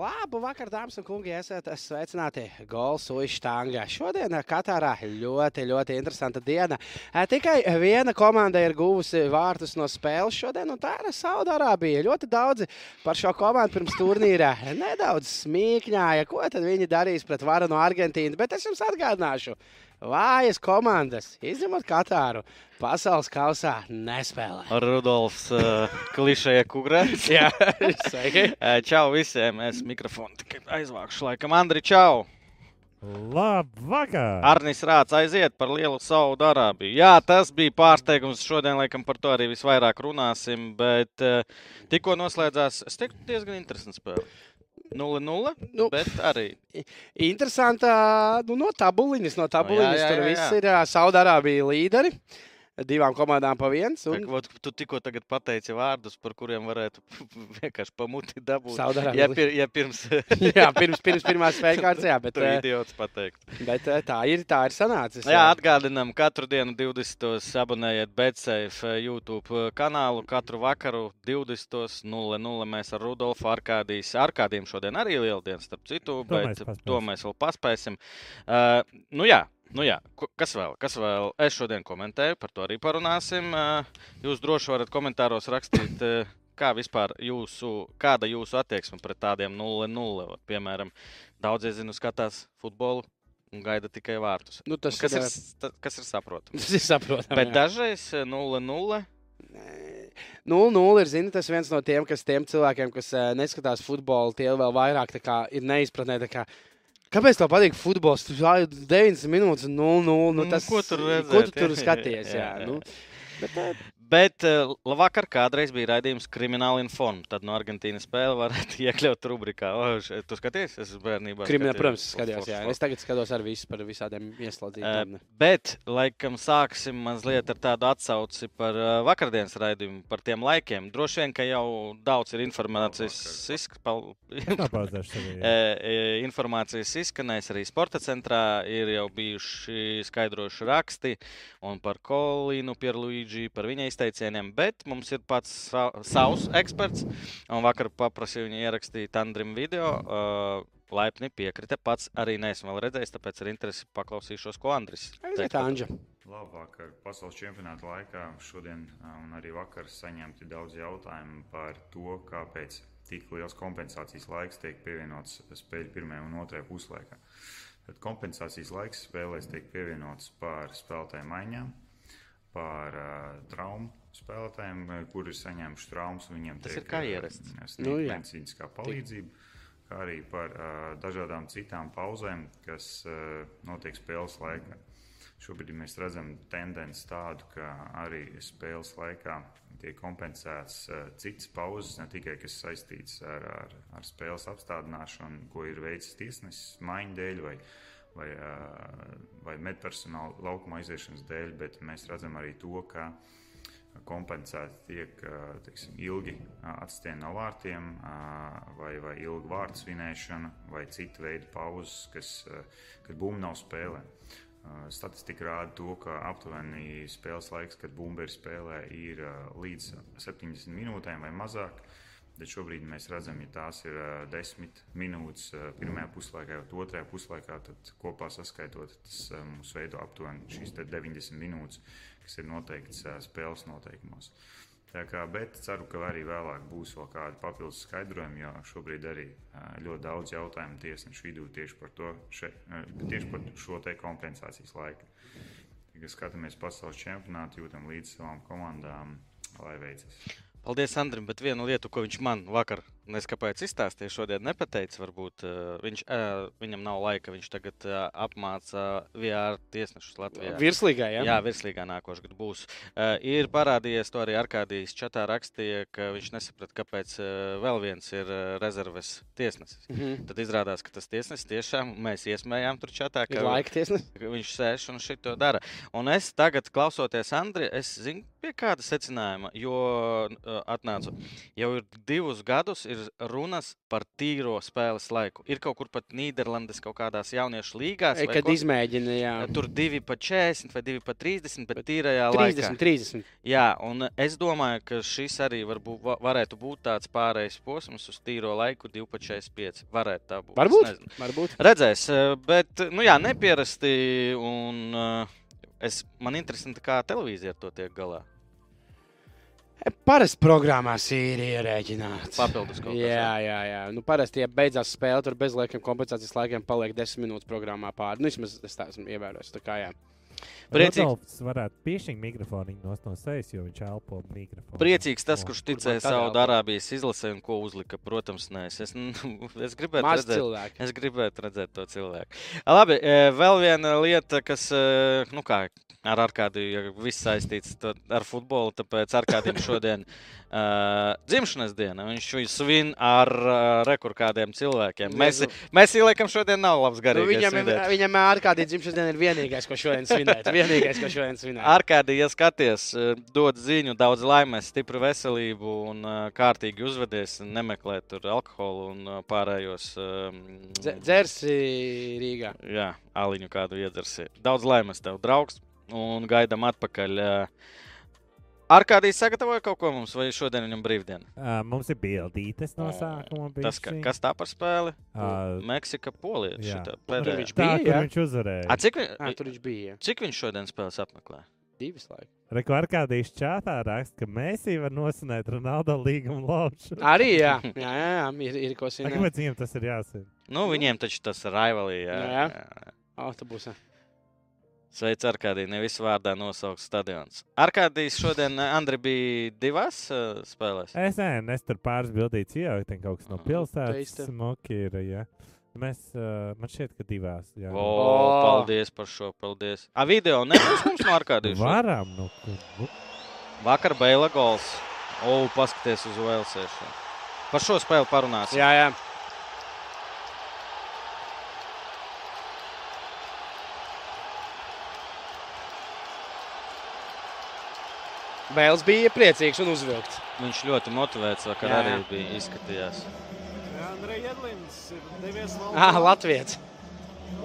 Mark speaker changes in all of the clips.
Speaker 1: Labu vakar, dāmas un kungi, esat sveicināti Golsu Štangā. Šodien Katārā ļoti, ļoti interesanta diena. Tikai viena komanda ir guvusi vārtus no spēles šodien, un tā ir Saudārābija. Ļoti daudzi par šo komandu pirms turnīra nedaudz smīkņāja, ko tad viņi darīs pret varu no Argentīnas, bet es jums atgādināšu. Vājas komandas, izņemot Katāru, pasaules kausā nespēlē.
Speaker 2: Rudolfs uh, klišēja kukurēs.
Speaker 1: Jā, sveiki.
Speaker 2: čau visiem, es mikrofonu tikai aizvākšu laikam. Andri, čau!
Speaker 3: Labvakar!
Speaker 2: Arnis Rāts aiziet par lielu Saudu Arābiju. Jā, tas bija pārsteigums. Šodien, laikam, par to arī visvairāk runāsim. Bet uh, tikko noslēdzās, es teiktu, diezgan interesants spēle. 0-0. Nu, bet arī.
Speaker 1: Interesanta nu, no tabuliņas. No tabuliņas jā, jā, jā, jā. tur viss ir Saudārābija līderi divām komandām pa viens.
Speaker 2: Un... Ot, tu tikko pateici vārdus, par kuriem varētu vienkārši pamuti dabūt.
Speaker 1: Saudarā,
Speaker 2: ja, pir, ja pirms...
Speaker 1: jā, pirms, pirms pirmās kārtas, jā, bet...
Speaker 2: Tu idiots pateikt.
Speaker 1: Bet tā ir, tā ir sanācis.
Speaker 2: Jā, jā atgādinām, katru dienu 20. abonējiet Betsafe YouTube kanālu, katru vakaru 20.00 mēs ar Rudolfu Arkādijas, Arkādiem šodien arī lieldienas, starp citu, to bet mēs to mēs vēl paspēsim. Uh, nu jā, Nu jā, kas vēl? kas vēl? Es šodien komentēju, par to arī parunāsim. Jūs droši varat komentāros rakstīt, kā vispār jūsu, kāda jūsu attieksme pret tādiem 0-0. Piemēram, daudzie zinu, skatās futbolu un gaida tikai vārtus.
Speaker 1: Nu, tas
Speaker 2: kas,
Speaker 1: ir,
Speaker 2: ir, kas ir saprotams?
Speaker 1: Tas ir saprotams.
Speaker 2: Bet jā. dažreiz 0-0.
Speaker 1: 0-0 ir zini, tas viens no tiem, kas tiem cilvēkiem, kas neskatās futbolu, tie vēl vairāk kā, ir neizpratnē. Kā, Kāpēc tev patīk futbols? Tu jau 90 minūtes, 0-0. Nu, tas,
Speaker 2: nu, ko tur redzēt?
Speaker 1: Ko tu tur skaties? Jā, jā, jā. Nu,
Speaker 2: bet, Bet uh, vakar kādreiz bija raidījums Krimināla informa. Tad no Argentīnas spēle varētu iekļaut rubrikā. O, še, tu skaties, es bērnībā.
Speaker 1: Krimināla, protams, skatījos. Jā, es tagad skatos ar visu par visādiem ieslodzītiem.
Speaker 2: Uh, bet, laikam, sāksim mazliet ar tādu atsauci par uh, vakardienas raidījumu, par tiem laikiem. Droši vien, ka jau daudz ir informācijas, izsk... informācijas izskanējis arī sporta centrā. Ir jau bijuši skaidrojuši raksti un par Kolīnu, Pierluīģi, par viņa izteikumu izteicieniem, bet mums ir pats savs eksperts. Un vakar paprasīju viņu ierakstīt Andrim video. Uh, laipni piekrita. Pats arī neesmu vēl redzējis, tāpēc ar interesi paklausīšos, ko Andris
Speaker 1: teica.
Speaker 4: Labvakar. Pasaules čempionāta laikā šodien un arī vakar saņemti daudz jautājumu par to, kāpēc tik liels kompensācijas laiks tiek pievienots spēļu pirmajā un otrajā puslaikā. Tad kompensācijas laiks spēlēs tiek pievienots par spēlētāju maiņām, par uh, traumu spēlētājiem, kuri ir saņēmuši traumas. Viņiem
Speaker 2: tas tiek, ir kā ierasts.
Speaker 4: Sniegt nu, medicīniskā palīdzība, kā arī par uh, dažādām citām pauzēm, kas uh, notiek spēles laikā. Šobrīd mēs redzam tendenci tādu, ka arī spēles laikā tiek kompensēts uh, citas pauzes, ne tikai kas saistīts ar, ar, ar spēles apstādināšanu, ko ir veicis tiesnesis maiņu dēļ vai, vai, vai medpersonāla laukuma aiziešanas dēļ, bet mēs redzam arī to, ka kompensēti tiek teiksim, ilgi atstieni no vārtiem, vai, vai ilga vārdu svinēšana, vai cita veida pauzes, kas, kad bumba nav spēlē. Statistika rāda to, ka aptuveni spēles laiks, kad bumberi spēlē, ir līdz 70 minūtēm vai mazāk. Bet šobrīd mēs redzam, ja tās ir 10 minūtes pirmajā puslaikā, vai otrajā puslaikā, tad kopā saskaitot, tas mums veido aptuveni šīs 90 minūtes, kas ir noteikts spēles noteikumos. Kā, bet ceru, ka arī vēlāk būs vēl kādi papildus skaidrojumi, jo šobrīd arī ļoti daudz jautājumu tiesnešu vidū tieši par, to, še, tieši par šo te kompensācijas laiku. Kad skatāmies pasaules čempionātu, jūtam līdzi savām komandām, lai veicas.
Speaker 2: Paldies, Andrim, bet vienu lietu, ko viņš man vakar Nezinu, kāpēc izstāstīja, šodien nepateica. Varbūt uh, viņš, uh, viņam nav laika. Viņš tagad uh, apmāca VR tiesnešus Latvijā.
Speaker 1: Virslīgā, jā?
Speaker 2: Jā, virslīgā nākošais gads būs. Ir parādījies to arī Arkādijas čatā rakstīja, ka viņš nesaprata, kāpēc vēl viens ir rezerves tiesnesis. Mm -hmm. Tad izrādās, ka tas tiesnesis tiešām mēs iesmējām tur čatā, ka,
Speaker 1: ka
Speaker 2: viņš sēž un šito dara. Un es tagad, klausoties Andri, es zinu, pie kāda secinājuma, jo atnācu. Jau ir divus gadus ir ir runas par tīro spēles laiku. Ir kaut kur pat Nīderlandes kaut kādās jauniešu līgās.
Speaker 1: Kad
Speaker 2: ko-
Speaker 1: izmēģina, jā.
Speaker 2: Tur 2 pa 40 vai 2 pa 30, bet tīrajā
Speaker 1: 30,
Speaker 2: laikā.
Speaker 1: 30.
Speaker 2: Jā, un es domāju, ka šis arī varbūt, va- varētu būt tāds pārējais posms uz tīro laiku, 2 pa 45. Varētu tā būt.
Speaker 1: Varbūt. Varbūt.
Speaker 2: Redzēs, bet, nu jā, nepierasti. Un, es, man interesanti, kā televīzija ar to tiek galā.
Speaker 1: Parasti programmās ir ierēķināts.
Speaker 2: Papildus kaut kas,
Speaker 1: Jā, jā, jā. Nu, parasti, ja beidzās spēle, tur bez liekiem kompensācijas laikiem paliek 10 minūtes programmā pāri. Nu, vismaz es tā esmu ievērojis. Tā kā, jā.
Speaker 2: Priecīgs.
Speaker 3: Rudolfs varētu piešķirt mikrofonu no no sejas, jo viņš elpo mikrofonu.
Speaker 2: Priecīgs tas, kurš
Speaker 1: Kur
Speaker 2: ticēja
Speaker 1: man tad
Speaker 2: Saudārābijas izlasē un ko uzlika. Protams, nē, es, es, es gribētu
Speaker 1: Maz
Speaker 2: redzēt.
Speaker 1: cilvēku.
Speaker 2: Es gribētu redzēt to cilvēku. Labi, e, vēl viena lieta, kas e, nu kā, ar ja viss saistīts to- ar futbolu. Tāpēc Arkādijam šodien uh, dzimšanas diena. Viņš viņu svin ar uh, rekurkādiem cilvēkiem. Mēs, mēs ieliekam, šodien nav labs
Speaker 1: Nu,
Speaker 2: garīgais.
Speaker 1: viņam,
Speaker 2: svinēt.
Speaker 1: viņam ar kādiem dzimšanas diena ir vienīgais, ko šodien svinēt. Vienīgais, ko šodien svinēt.
Speaker 2: Arkādija, ja skaties, eh, dod ziņu, daudz laimes, stipru veselību un uh, kārtīgi uzvedies, nemeklē tur alkoholu un uh, pārējos. Um,
Speaker 1: Dze- Dzersi Rīgā.
Speaker 2: Jā, aliņu kādu iedzersi. Daudz laimes tev, draugs, un gaidām atpakaļ. Uh, Arkādijs sagatavoja kaut ko mums, vai šodien viņam brīvdiena?
Speaker 3: Uh, mums ir bildītes no sākuma.
Speaker 2: Tas, ka, kas tā par spēli?
Speaker 3: Ā,
Speaker 2: Meksika, Polija. pēdējā.
Speaker 1: viņš
Speaker 3: Tā,
Speaker 1: bija,
Speaker 3: kur
Speaker 1: jā?
Speaker 3: viņš uzvarēja.
Speaker 2: A, cik, vi,
Speaker 1: tur viņš bija.
Speaker 2: cik viņš šodien spēles apmeklē?
Speaker 1: Divas laikas.
Speaker 3: Reku ar kādīs čātā raksta, ka Mēsī var nosinēt Ronaldo līgumu laušu.
Speaker 1: Arī, jā. Jā, jā, jā. Ir, ir ko
Speaker 3: A,
Speaker 1: svinēt.
Speaker 3: Kāpēc viņam tas ir jāsina?
Speaker 2: Nu, viņiem taču tas ir rivalī. Jā,
Speaker 1: Jā, jā.
Speaker 2: jā.
Speaker 1: Autobusā.
Speaker 2: Sveiks, Arkādija. Nevis vārdā nosaukts stadions. Arkādijs šodien, eh, Andri, bija divās uh, spēlēs.
Speaker 3: Es nezinu, es tur pāris bildītas ieliku, ten kaut kas no
Speaker 2: Mhm.
Speaker 3: pilsētas. Ir, jā. Mēs, uh, man šķiet, ka divās. Jā.
Speaker 2: O,
Speaker 1: O!
Speaker 2: paldies par šo. Paldies. A, video nebūs mums no Arkādijas.
Speaker 3: Varam, nu, kur, nu,
Speaker 2: Vakar Beila gols. O, paskaties uz Velsēšanu. Par šo spēli parunāsim.
Speaker 1: Jā, jā. Bēls bija priecīgs un uzvilkts.
Speaker 2: Viņš ļoti motivēts, vakar
Speaker 1: Jā,
Speaker 2: arī bija izskatījās.
Speaker 5: Andrejs Jedlins ir devies vēl.
Speaker 1: Ah, Latvijas.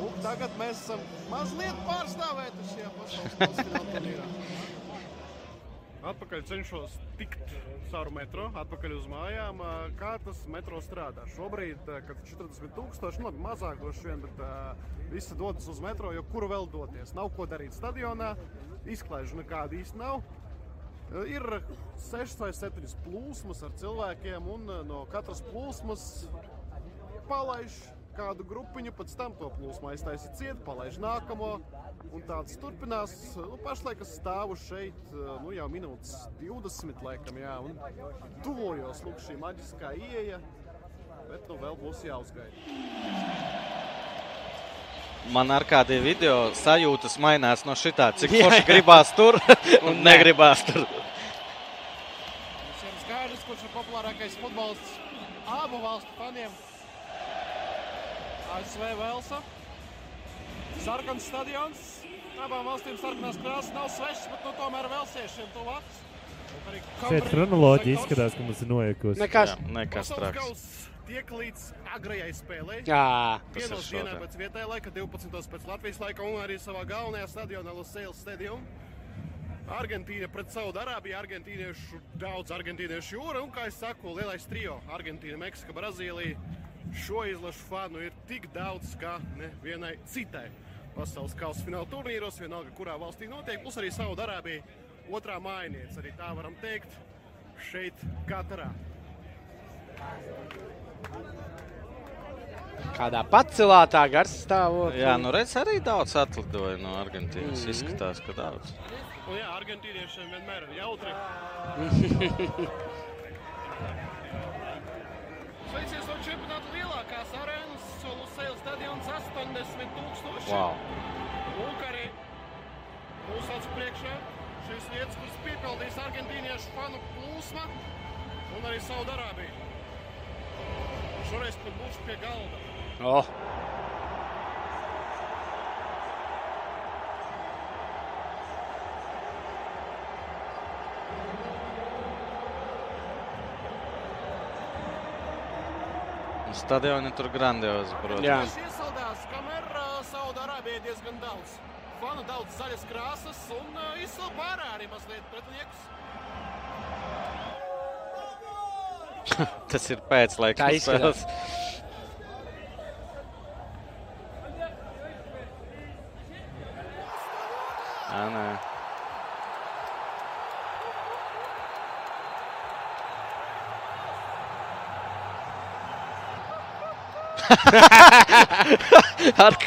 Speaker 5: Un tagad mēs esam mazliet pārstāvēti šajā pasaules turnīrā. Atpakaļ cenšos tikt caur metro, atpakaļ uz mājām. Kā tas metro strādā? Šobrīd, kad 40,000, nu, labi, mazāk droši vien, bet uh, visi dodas uz metro, jo kur vēl doties? Nav ko darīt stadionā, izklaižu nekāda īsti nav. Ir 6 vai 7 plūsmas ar cilvēkiem, un ā, no katras plūsmas palaiž kādu grupiņu, pēc tam to plūsmu aiztaisa ciet, palaiž nākamo. Un tāds turpinās. Nu, pašlaik es stāvu šeit nu, jau minūtes 20, laikam, jā, un tuvojos lūk, šī maģiskā ieeja. Bet nu vēl būs jāuzgaida.
Speaker 2: Man ar kādiem video sajūtas mainās no šitā, cik
Speaker 1: Jā,
Speaker 2: forši
Speaker 1: jā.
Speaker 2: gribās tur un negribās tur.
Speaker 5: Visiem skaidrs, kurš ir populārākais futbolists abu valstu faniem. ASV Velsa. Sarkans stadions. Abām valstīm sarkanās krāsas nav svešas, bet nu, tomēr velsiešiem tuvāks.
Speaker 3: Šeit
Speaker 5: sektors.
Speaker 3: izskatās, ka mums ir noiekusi.
Speaker 1: Nekas.
Speaker 2: Jā, nekas traks.
Speaker 5: Tiek līdz agrajai spēlei.
Speaker 1: Jā,
Speaker 5: Vienos dienā pēc vietējā laika, 12. pēc Latvijas laika un arī savā galvenajā stadionā Lusēlas stadiumā. Argentīna pret Saudārābiju, argentīniešu daudz argentīniešu jūra un, kā es saku, lielais trio - Argentīna, Meksika, Brazīlija. Šo izlašu fanu ir tik daudz, kā nevienai citai pasaules kausa fināla turnīros, vienalga, kurā valstī notiek, plus arī Saudārābija otrā mājniece, arī tā varam teikt, šeit Katarā.
Speaker 1: Kādā pacelātā garstāvoklī.
Speaker 2: Jā, nu redz, arī daudz atlidoja no Argentīnas.
Speaker 1: Mhm.
Speaker 2: Izskatās, ka daudz.
Speaker 5: Un jā, argentīniešiem vienmēr ir jautri. Sveicies no čempionāta lielākās arēnas, Lucēlas stadions 80 tūkstoši.
Speaker 2: Wow.
Speaker 5: Lūk arī mūsu acu priekšā šīs vietas, kuras piepildīs argentīniešu fanu plūsma un arī Saudarābija. Šoreiz pat būšu pie galda.
Speaker 1: Oh.
Speaker 2: Stadioni tur grandiozi, protams.
Speaker 1: Jā.
Speaker 5: Iesaldās, kamēr uh, Saudārābija diezgan daudz. Fanu daudz zaļas krāsas un uh, izsalpa ārā arī mazliet pretiniekus.
Speaker 2: Tas ir
Speaker 1: izskatās.
Speaker 2: spēles. Nē. Ar...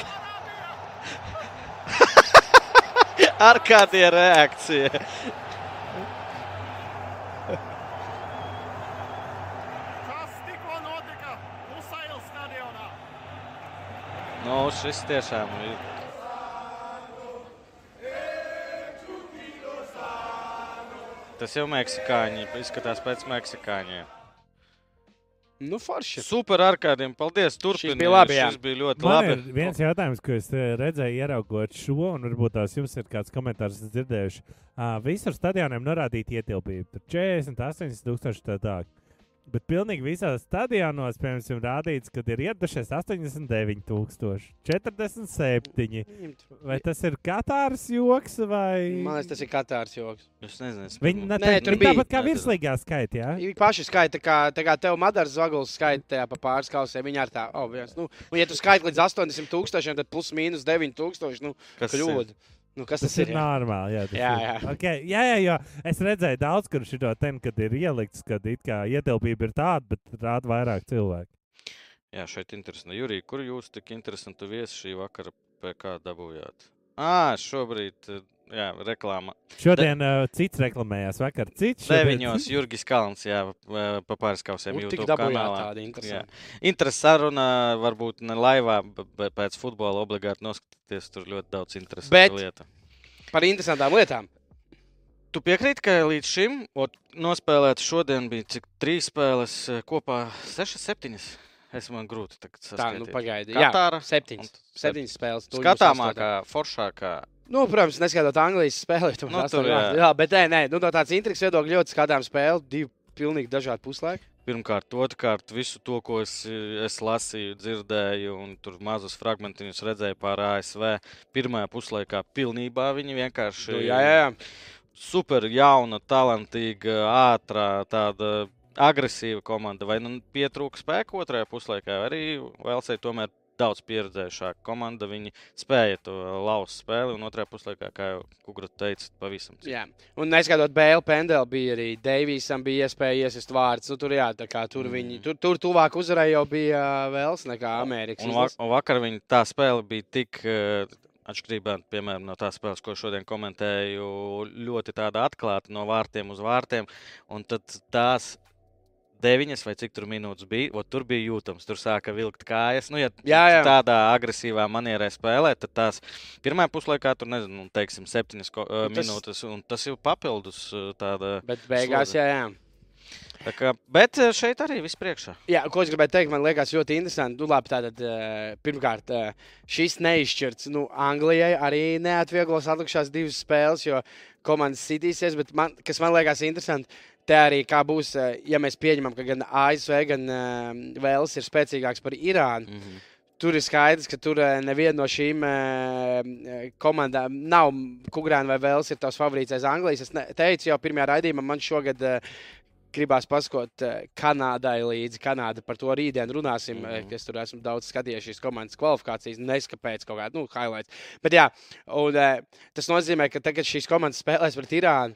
Speaker 2: Ar kādiem reakcija? Nu, šis tiešām ir. Tas jau meksikāņi izskatās pēc meksikāņiem.
Speaker 1: Nu, forši.
Speaker 2: Super ar kādiem. Paldies. Turpiniet.
Speaker 1: bija labi, jā.
Speaker 2: Šis bija ļoti
Speaker 3: Man
Speaker 2: labi.
Speaker 3: ir viens jautājums, ko es eh, redzēju, ieraugot šo, un varbūt tās jums ir kāds komentārs dzirdējuši. Uh, visur stadioniem norādīta ietilpība. Tur 40, 80 tūkstoši tā tā. Bet pilnīgi visās stadionos, piemēram, rādīts, ka ir ieradušies 89, 000, 47. Vai tas ir Katāras joks vai
Speaker 1: Man liekas, tas ir Katārs joks.
Speaker 2: Es nezinu. es
Speaker 3: Viņi, ne,
Speaker 1: Nē,
Speaker 3: Nē,
Speaker 1: tur
Speaker 3: viņi
Speaker 1: bija.
Speaker 3: tāpat kā virslīgā skaitā. Ja?
Speaker 1: Viņi paši skaita, kā, tā kā tev Madaras zvaigznes skaita tajā pa pāris kausiem. Viņi ar tā, oh, viens, nu, un ja tu skaiti līdz 80 tūkstošiem, tad plus mīnus 9 tūkstoši, nu,
Speaker 2: Kas ir?
Speaker 1: Nu, kas
Speaker 3: Tas,
Speaker 1: tas,
Speaker 3: ir
Speaker 1: ir? jā?
Speaker 3: normāli. Jā, tas
Speaker 1: Jā,
Speaker 3: ir.
Speaker 1: jā.
Speaker 3: Okay. jā, jā, jo es redzēju daudz, kur šī ten, kad ir ielikts, kad it kā ietilpība ir tāda, bet rāda vairāk cilvēku.
Speaker 2: Jā, šeit ir interesanti. Jurija, kur jūs tik interesantu viesi šī vakara PK dabūjāt? Ā, šobrīd, eh, jā, reklāma.
Speaker 3: Šodien uh, cits reklamējās, vakar cits. šodien
Speaker 2: Deviņos. Jurgis Kalns, jā, eh, pa pāris kausiem YouTube kanālā.
Speaker 1: tādu interesantu.
Speaker 2: Interesi saruna, varbūt ne laivā, bet pēc futbola obligāti noskatīties. Tur ļoti daudz interesantu
Speaker 1: Bet-
Speaker 2: lietu.
Speaker 1: Par interesantām lietām.
Speaker 2: Tu piekrīti, ka līdz šim ot, nospēlēt šodien bija cik trīs spēles eh, kopā, sešas, septiņas. Es man grūti tagad
Speaker 1: Tā,
Speaker 2: saskaitīt.
Speaker 1: nu, pagaidi. Jā,
Speaker 2: Katāra.
Speaker 1: septiņas.
Speaker 2: un-
Speaker 1: Septiņas spēles.
Speaker 2: Skatāmākā, foršākā.
Speaker 1: Nu, protams, neskatot Anglijas spēli. tur
Speaker 2: Nu, tur,
Speaker 1: jā.
Speaker 2: jā.
Speaker 1: bet nē, nē nu, no tāds intrigas viedokļa ļoti skatām spēli. Divi pilnīgi dažādi puslaiki.
Speaker 2: Pirmkārt, otrkārt, visu to, ko es, es lasīju, dzirdēju, un tur mazus fragmentiņus redzēju par ASV. Pirmajā puslaikā pilnībā viņi vienkārši
Speaker 1: Nu, jā, jā, jā.
Speaker 2: super jauna, talantīga, ātrā, tāda agresīva komanda. Vai nu pietrūka spēka otrajā puslaikā, vai arī Velsē tomēr daudz pieredzējušāka komanda. Viņi spēja to lauzt spēli, un otrajā puslaikā, kā jau Kugrut teica, pavisam.
Speaker 1: Jā. Un neskatot Bēlu pendeli, bija arī Deivijam bija iespēja iesist vārds. Nu, tur, jā, tā kā tur,
Speaker 2: Mm.
Speaker 1: viņi, tur, tur tuvāk uzvarai jau bija ā, Vēls nekā Amerikas.
Speaker 2: Un, va un vakar viņa tā spēle bija tik. Uh, Atšķirībā piemēram, no tās spēles, ko šodien komentēju, ļoti tāda atklāta no vārtiem uz vārtiem. Un tad tās deviņas vai cik tur minūtes bija, ot, tur bija jūtams, tur sāka vilkt kājas. Nu, ja
Speaker 1: Jā, jā.
Speaker 2: tādā agresīvā manierē spēlē, tad tās pirmā puslaikā tur nezinu, nu, teiksim, septiņas ko, uh,
Speaker 1: tas-
Speaker 2: minūtes, un tas jau papildus tāda.
Speaker 1: Bet beigās,
Speaker 2: slodze.
Speaker 1: jā, jā.
Speaker 2: Tā kā, bet šeit arī viss priekšā.
Speaker 1: Jā, ko es gribēju teikt, man liekas, ļoti interesanti. Nu, labi, tātad, pirmkārt, šis neizšķirts. Nu, Anglijai arī neatvieglos atlikušās divas spēles, jo komandas sitīsies. Bet man, kas man liekas interesanti, te arī kā būs, eh, ja mēs pieņemam, ka gan ASV, gan uh, Vēls ir spēcīgāks par Irānu.
Speaker 2: Mm -hmm.
Speaker 1: Tur ir skaidrs, ka tur eh, neviena no šīm eh, komandām nav Kungrāna vai Vēls ir tavs favorīts aiz Anglijas. Es teicu jau pirmajā raidījumā, man šogad eh, gribās paskot eh, Kanādai līdzi. Kanāda par to rītdien runāsim, mm. -hmm. es tur esmu daudz skatījies šīs komandas kvalifikācijas, neskapēc kaut kādu nu, highlights. Bet jā, un, eh, tas nozīmē, ka tagad šīs komandas spēlēs pret Irānu.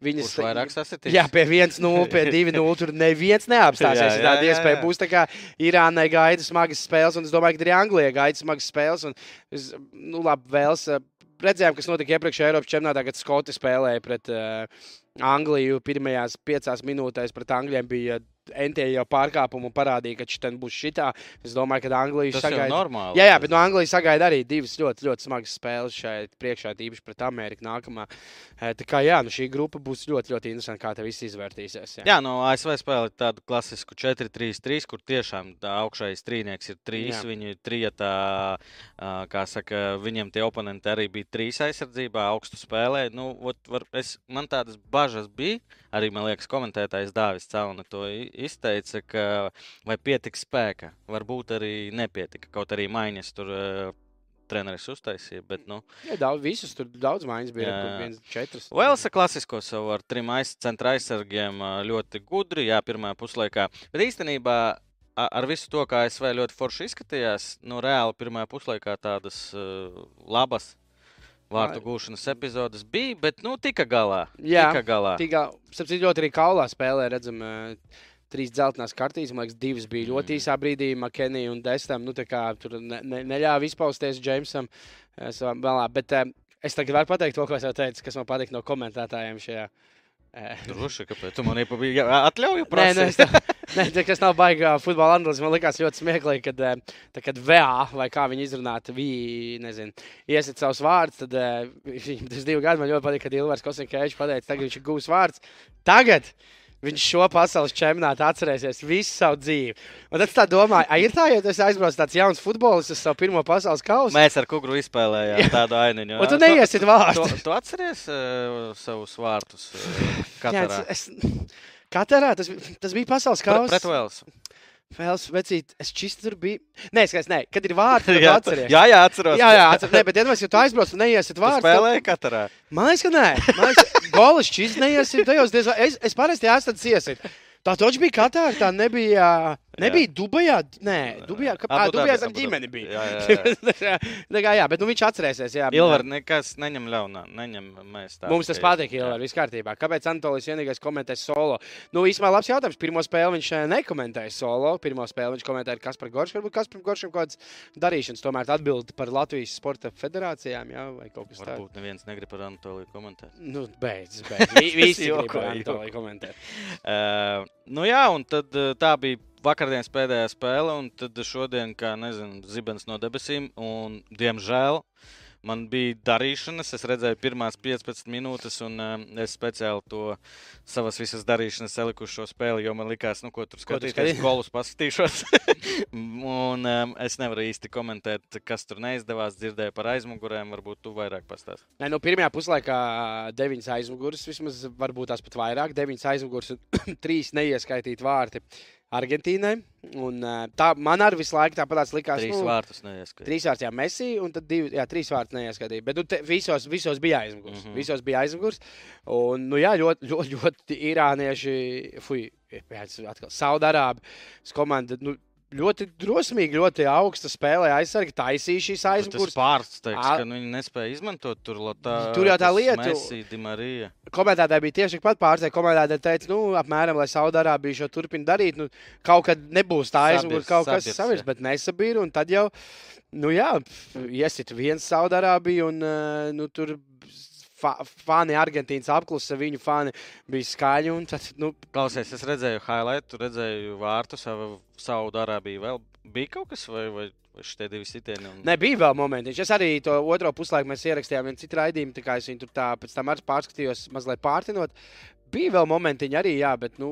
Speaker 1: Viņas
Speaker 2: Kurš vairāk sasitīs?
Speaker 1: Jā, pie 1-0, pie 2-0. Tur neviens neapstāsies.
Speaker 2: Jā,
Speaker 1: Jā, tāda
Speaker 2: jā,
Speaker 1: iespēja
Speaker 2: jā.
Speaker 1: būs. Tā kā Irānai gaida smagas spēles, un es domāju, ka arī Anglijai gaida smagas spēles. Un, es, nu, labi, vēls, eh, redzējām, kas notika iepriekšējā Eiropas čempionātā, kad Skoti spēlēja pret uh, Angliju. Pirmajās piecās minūtēs pret Angļiem bija NT jau pārkāpumu parādīja, ka šī būs šitā. Es domāju, ka Anglija
Speaker 2: Tas
Speaker 1: sagaida.
Speaker 2: normāli.
Speaker 1: Jā, jā, bet no Anglijas sagaida arī divas ļoti, ļoti smagas spēles šeit priekšā, tīpaši pret Ameriku nākamā. Tā kā jā, nu šī grupa būs ļoti, ļoti interesanta, kā te viss izvērtīsies. Jā.
Speaker 2: Jā, no ASV spēlē tādu klasisku 4-3-3, kur tiešām augšējais trīnieks ir trīs.
Speaker 1: Jā.
Speaker 2: Viņi ir trijotā, kā saka, viņiem tie oponenti arī bija trīs aizsardzībā, augstu spēlē. Nu, ot, var, es, man tādas bažas bija, arī man liekas, komentētājs Dāvis Cauna to izteica, ka vai pietiks spēka, varbūt arī nepietika. Kaut arī maiņas tur uh, treneris uztaisīja. Bet, nu,
Speaker 1: Jā, daudz, visus tur daudz maiņas bija.
Speaker 2: Jā.
Speaker 1: Viens, četras.
Speaker 2: Velsa klasisko savu ar trim aiz, centra aizsargiem ā, ļoti gudri, jā, pirmā puslaikā. Bet īstenībā ar visu to, kā ASV ļoti forši izskatījās, nu, reāli pirmā puslaikā tādas uh, labas vārtu gūšanas epizodes bija, bet, nu, tika galā.
Speaker 1: Jā,
Speaker 2: tika galā.
Speaker 1: Tīkā, sapcīt, ļoti arī kaulā spēlē redzam. ā, Trīs dzeltenās kartītes, man liekas, divas bija
Speaker 2: Mm.
Speaker 1: ļoti īsā brīdī. Makenija un Destam nu, kā tur ne, ne, neļāva izpausties Džeimsam. ā, savā Vēlā. Bet ā, es tagad varu pateikt to, ko es jau teicu, kas man patīk no komentētājiem šajā. ā,
Speaker 2: Droši, kāpēc tu man iepabīji? Atļauju
Speaker 1: Nē, nē,
Speaker 2: prasīt.
Speaker 1: es tā, nē, tā, kas nav baigā futbola analīze. Man liekas ļoti smieklīgi, kad, eh, tā, kad VA vai kā viņi izrunātu, viņi, nezinu, iesit savus vārdus. Tad eh, viņam tas divi gadi man ļoti patīk, kad Ilvars Kosinkevičs pateica, tagad viņš ir gūs vārds. Tagad! Viņš šo pasaules čempionātu atcerēsies visu savu dzīvi. Un tad es tā domāju, ah, ir tā, ja tas aizbrauc tāds jauns futbolists uz savu pirmo pasaules kausu.
Speaker 2: Mēs ar kugru izspēlējām tādu ainiņu.
Speaker 1: Un tu
Speaker 2: jā.
Speaker 1: neiesit vārdu.
Speaker 2: Tu, tu atceries uh, savus vārtus? Uh,
Speaker 1: Jā,
Speaker 2: katrā?
Speaker 1: es, es, katrā tas, tas bija pasaules kausa.
Speaker 2: Pret Velsu.
Speaker 1: Vēl vecīt, es čist tur biju. Nē, skaidrs, nē, kad ir vārds, tad
Speaker 2: Jā,
Speaker 1: atceries.
Speaker 2: jā, jā, atceros.
Speaker 1: Jā, jā, atceros. Nē, bet iedomājieties, ja tu aizbrauc un neiesit
Speaker 2: Tu
Speaker 1: vārdu.
Speaker 2: spēlēji katrā.
Speaker 1: Man liekas, ka nē. Man liekas, golis šis neiesit. Tajos diezgan, es, es parasti tāds iesit. Tā taču bija Katāra, tā nebija. Nebija Dubajā. Nē, Dubajā. Kā, ā, Dubajā ģimene
Speaker 2: Dabi.
Speaker 1: bija.
Speaker 2: Jā, jā, jā.
Speaker 1: Tā kā, jā, bet nu, viņš atcerēsies. Jā,
Speaker 2: Ilvar, nekas neņem ļaunā. Neņem mēs tā.
Speaker 1: Mums tas patīk, Ilvar, viss kārtībā. Kāpēc Antolijas vienīgais komentē solo? Nu, īstenībā labs jautājums. Pirmo spēli viņš eh, nekomentēja solo. Pirmo spēli viņš komentēja kas par Goršu. Varbūt kas par Goršu kaut kādas darīšanas. Tomēr atbild par Latvijas sporta federācijām, jā, vai kaut kas tāds.
Speaker 2: Varbūt neviens negrib par Anatoliju komentēt.
Speaker 1: Nu, beidz, beidz. Vi- Visi grib par. Antoliju komentēt.
Speaker 2: Uh, nu jā, un tad uh, tā bija vakardienas pēdējā spēle, un tad šodien, kā nezinu, zibens no debesīm, un diemžēl. Man bija darīšanas, es redzēju, pirmās 15 minūtes, un um, es speciāli to savas visas darīšanas saliku uz šo spēli, jo man likās, nu, ko tur
Speaker 1: Ko tu
Speaker 2: skatīties, ka es
Speaker 1: skaties?
Speaker 2: golus paskatīšos. un um, es nevaru īsti komentēt, kas tur neizdevās. Dzirdēju par aizmugurēm, varbūt tu vairāk pastāstīsi.
Speaker 1: Nē, nu, pirmajā puslaikā deviņas aizmugures, vismaz varbūt tās pat vairāk. Deviņas aizmugures un trīs neieskaitīti vārti Argentīnai. Un, tā man arī visu laiku tāpat likās.
Speaker 2: Trīs
Speaker 1: nu,
Speaker 2: vārtus neieskatīt.
Speaker 1: Trīs vārtus, jā, Messi, un tad divi, jā, trīs vārtus neieskaitīja. Bet nu, te, visos, visos bija aizmugurs. Mm. -hmm. Visos bija aizmugurs. Un, nu, jā, ļoti, ļoti, ļoti irānieši, fuj, atkal Saudārābijas komanda. Nu, Ļoti drosmīgi, ļoti augsta spēlē aizsargi, taisīja šīs
Speaker 2: Tas
Speaker 1: aizmugures.
Speaker 2: pārsteigts,
Speaker 1: Ā.
Speaker 2: ka viņi nespēja izmantot tur Lotā,
Speaker 1: Tur jau tā lieta-
Speaker 2: Dimarija.
Speaker 1: Komentētāji bija tieši tikpat pārsteigti. Komentētāji teica, nu, apmēram, lai Saudārābija šo turpina darīt. Nu, kaut kad nebūs tā aizmugure,
Speaker 2: Sabirs,
Speaker 1: kaut kas
Speaker 2: sabirs,
Speaker 1: savirs,
Speaker 2: jā.
Speaker 1: bet nesabīra. Un tad jau, nu jā, iesit viens Saudārābija un uh, nu, tur. Fa- Fani Argentīnas apklusa, viņu fani bija skaļi. Tad, nu,
Speaker 2: Klausies, es redzēju highlight, redzēju vārtu, savu Saudārābiju vēl. Bija kaut kas, vai, vai, šitie divi sitieni? Un...
Speaker 1: nebija vēl momentiņš. Es arī to otro puslaiku mēs ierakstījām vienu citu raidījumu, tā kā es viņu tur tā pēc tam arī pārskatījos, mazliet pārtinot. Bija vēl momentiņi arī, jā, bet, nu,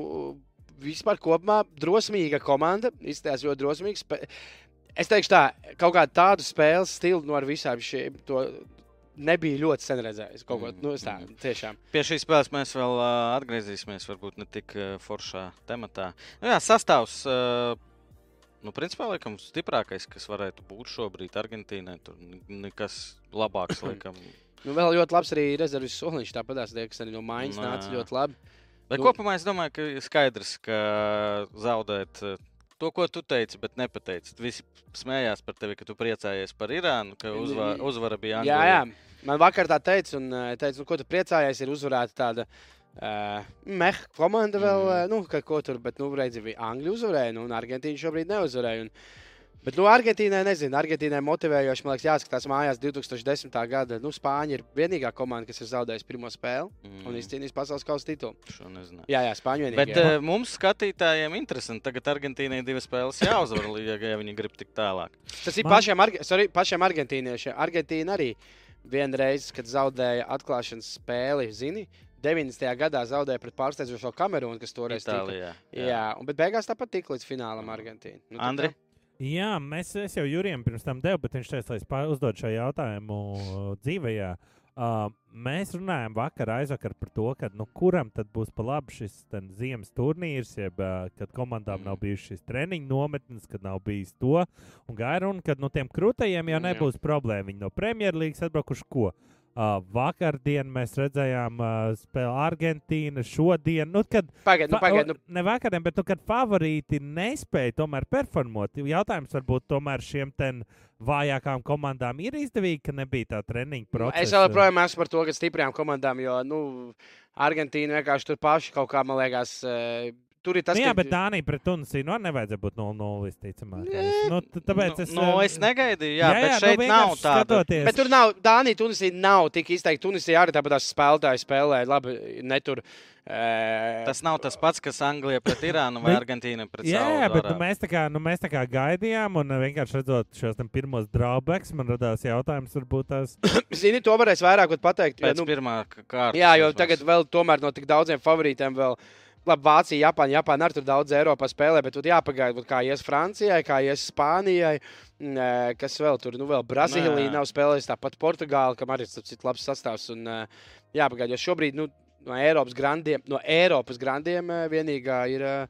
Speaker 1: vispār kopumā drosmīga komanda. Izskatās ļoti drosmīga. Spē... Es teikšu tā, kaut kādu tādu spēles stilu no ar visām šīm. Nebija ļoti sen redzējis. Kaut ko
Speaker 2: Mhm,
Speaker 1: nu, tādu
Speaker 2: mhm.
Speaker 1: tiešām.
Speaker 2: Pie šīs spēles mēs vēl uh, atgriezīsimies, varbūt ne tik uh, foršā tematā. Nu, jā, sastāvs. Uh, Nu, principā, laikam, stiprākais, kas varētu būt šobrīd Argentīnai, tur ne- nekas labāks, laikam.
Speaker 1: Nu, vēl ļoti labs arī rezerves soliņš. Tāpat tie, kas arī no mājas
Speaker 2: Nē.
Speaker 1: nāca ļoti labi.
Speaker 2: Bet
Speaker 1: Nu-
Speaker 2: kopumā es domāju, ka skaidrs, ka zaudēt to, ko tu teici, bet nepateici. Visi smējās par tevi, ka tu priecājies par Irānu, ka uzva, uzvara bija
Speaker 1: Jā,
Speaker 2: Anglijai.
Speaker 1: jā. Man vakar tā teica, un uh, teica, nu, ko tu priecājies, ir uzvarēta tāda. Uh, Meha komanda vēl, mm. uh, nu, ka, ko tur, bet, nu, redzi, bija Angļu uzvarēja, nu, un Argentīna šobrīd neuzvarēja. Un, bet, nu, Argentīnai, nezinu, Argentīnai motivējoši, man liekas, jāskatās mājās 2010. gada. Nu, Spāņi ir vienīgā komanda, kas ir zaudējusi pirmo spēli mm. un izcīnījis pasaules kausa titulu.
Speaker 2: Šo nezināju.
Speaker 1: Jā, jā, Spāņi vienīgā.
Speaker 2: Bet uh, mums, skatītājiem, interesanti. Tagad Argentīnai divas spēles jāuzvar, ja, viņi grib tik tālāk.
Speaker 1: Tas ir
Speaker 3: Man-
Speaker 1: pašiem, arge, sorry, pašiem argentīniešiem. Argentīna arī vienreiz, kad zaudēja atklāšanas spēli, zini, 90. gadā zaudēja pret pārsteidzošo Kamerūnu, kas toreiz tika.
Speaker 2: Itālijā.
Speaker 1: Jā. jā, un bet beigās tāpat tika līdz finālam Argentīna. Nu,
Speaker 2: Andri?
Speaker 3: Jā, mēs es jau Jurijam pirms tam devu, bet viņš teica, lai es pār- uzdod šo jautājumu dzīvē. Uh, mēs runājām vakar, aizvakar par to, ka, nu, kuram tad būs pa labi šis ten, ziemas turnīrs, jeb uh, kad komandām nav bijušas šīs treniņu nometnes, kad nav bijis to. Un gāja runa, ka no tiem krūtajiem jau
Speaker 2: Jā.
Speaker 3: nebūs problēma. Viņi no Premjerlīgas atbraukuši ko? Uh, vakardien mēs redzējām uh, spēli Argentīna, šodien. Nu, kad
Speaker 1: Pagaid, nu, pagaid, nu,
Speaker 3: Ne vakariem, bet nu, kad favorīti nespēja tomēr performot, jautājums varbūt tomēr šiem ten vājākām komandām ir izdevīgi, ka nebija tā treniņa procesa.
Speaker 1: Nu, Es vēl joprojām esmu par to, ka stiprām komandām, jo nu, Argentīna vienkārši tur paši kaut kā, man liekas, tur ir tas,
Speaker 3: Nu, jā,
Speaker 1: ka-
Speaker 3: bet Dānija pret Tunisiju nu, nevajadzēja būt 0-0 visticamāk. Nu, tāpēc
Speaker 2: nu,
Speaker 3: es.
Speaker 2: nu,
Speaker 3: eh,
Speaker 2: es negaidīju, jā,
Speaker 3: jā,
Speaker 2: bet
Speaker 3: jā,
Speaker 2: šeit
Speaker 3: nu,
Speaker 2: nav tāda.
Speaker 3: skatoties-
Speaker 1: Bet tur nav, Dānija, Tunisija nav tik izteikti. Tunisija arī tāpat spēlētāji spēlē, labi, netur. Uh,
Speaker 2: Tas nav tas pats, kas Anglija pret Irānu vai Argentīnu pret
Speaker 3: Jā, jā, bet nu, mēs, tā kā, nu, mēs tā kā gaidījām, un eh, vienkārši redzot šos pirmos drawbacks, man radās jautājums, varbūt tās.
Speaker 1: Zini, to varēs vairāk pat pateikt.
Speaker 2: Pēc
Speaker 1: jo, nu,
Speaker 2: pirmā k- kārtas.
Speaker 1: jā, jo tagad vēl tomēr no tik daudziem favorītiem vēl. Labi, Vācija, Japāna, Japāna arī tur daudz Eiropā spēlē, bet tur jāpagaida, kā ies Francijai, kā ies Spānijai, mm, eh, kas vēl tur, nu, vēl Brazīlija
Speaker 2: Nē.
Speaker 1: nav spēlējusi, tāpat Portugāla, kam arī ir cits labs sastāvs. Un, eh, jāpagaida, jo šobrīd, nu, no Eiropas grandiem, no Eiropas grandiem eh, vienīgā ir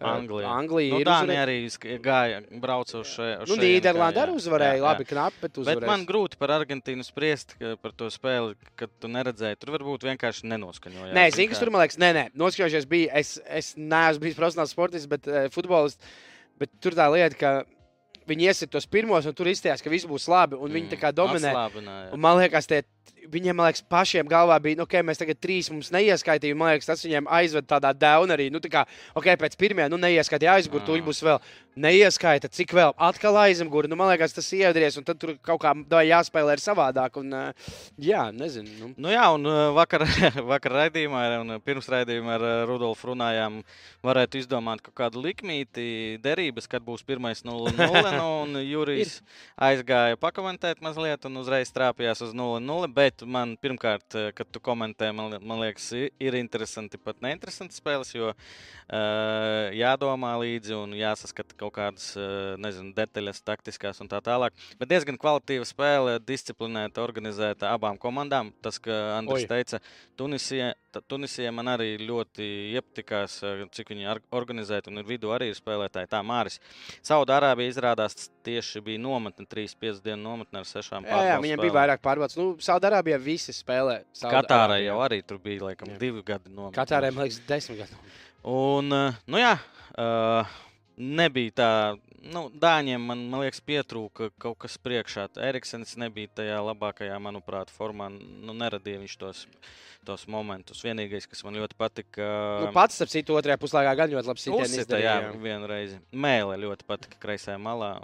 Speaker 2: Anglija.
Speaker 1: Anglija
Speaker 2: Nu,
Speaker 1: ir
Speaker 2: Dānija arī gāja, brauca uz šo
Speaker 1: Nu, Nīderlanda arī uzvarēja, labi, knapi, bet
Speaker 2: Bet
Speaker 1: uzvarēja.
Speaker 2: man grūti par Argentīnu spriest ka- par to spēli, kad tu neredzēji. Tur varbūt vienkārši nenoskaņojās.
Speaker 1: Nē, zini, kas tur man liekas, nē, nē, noskaņojušies bija. Es, es neesmu bijis profesionāls sportists, bet uh, futbolists. Bet tur tā lieta, ka viņi iesit tos pirmos, un tur izstājās, ka viss būs labi, un viņi tā kā dominē.
Speaker 2: Atslābināja.
Speaker 1: Un man liekas, tie, viņiem man liekas, pašiem galvā bija, nu, ka mēs tagad trīs mums neieskaitīja. Man liekas, tas viņiem aizved tādā daunā arī. Nu, tā kā, ok, pēc pirmā, nu, neieskaitīja aizgurt, tur
Speaker 2: Mm.
Speaker 1: būs vēl. Neieskaita, cik vēl atkal aizmugurē. Nu, man liekas, tas iedries, un tad tur kaut kā jāspēlē ar savādāk. Un, uh, jā, nezinu. Nu.
Speaker 2: Nu jā, un uh, vakar, vakar raidījumā, un pirms raidījumā ar Rudolfu runājām, varētu izdomāt kaut kādu likmīti, derības, kad būs pirmais 0-0. nu, Un Jurijs aizgāja pakomentēt mazliet, un uzreiz trāpījās uz 0-0. Bet man pirmkārt, uh, kad tu komentē, man, man liekas, ir interesanti, pat neinteresanti spēles, jo uh, jādomā līdzi un jāsaskata kaut kādas uh, nezinu, detaļas, taktiskās un tā tālāk. Bet diezgan kvalitīva spēle, disciplinēta, organizēta abām komandām. Tas, ka Andris
Speaker 1: Oi.
Speaker 2: teica, Tunisija, Tunisija man arī ļoti iepatikās, eh, cik viņi organizēti un ir vidū arī ir spēlētāji. Tā Māris. Saudārābija izrādās tieši bija nometne, 3-5 dienu nometne ar sešām
Speaker 1: Jā, jā, viņiem bija vairāk pārbaudas. Nu, Saudārābijā visi spēlē.
Speaker 2: Katārai jau arī tur bija laikam
Speaker 1: Jā.
Speaker 2: divi gadi nometne.
Speaker 1: Katārai, man liekas, desmit gadu.
Speaker 2: Un, eh, nu jā, eh, nebija tā. Nu, Dāņiem, man, man liekas, pietrūka kaut kas priekšā. Eriksons nebija tajā labākajā, manuprāt, formā. Nu, neradīja viņš tos, tos momentus. Vienīgais, kas man ļoti patika,
Speaker 1: Nu, pats, starp citu, otrajā puslaikā gan ļoti labi sitienu
Speaker 2: jā, vienreiz. Mēlē ļoti patika kreisajā malā.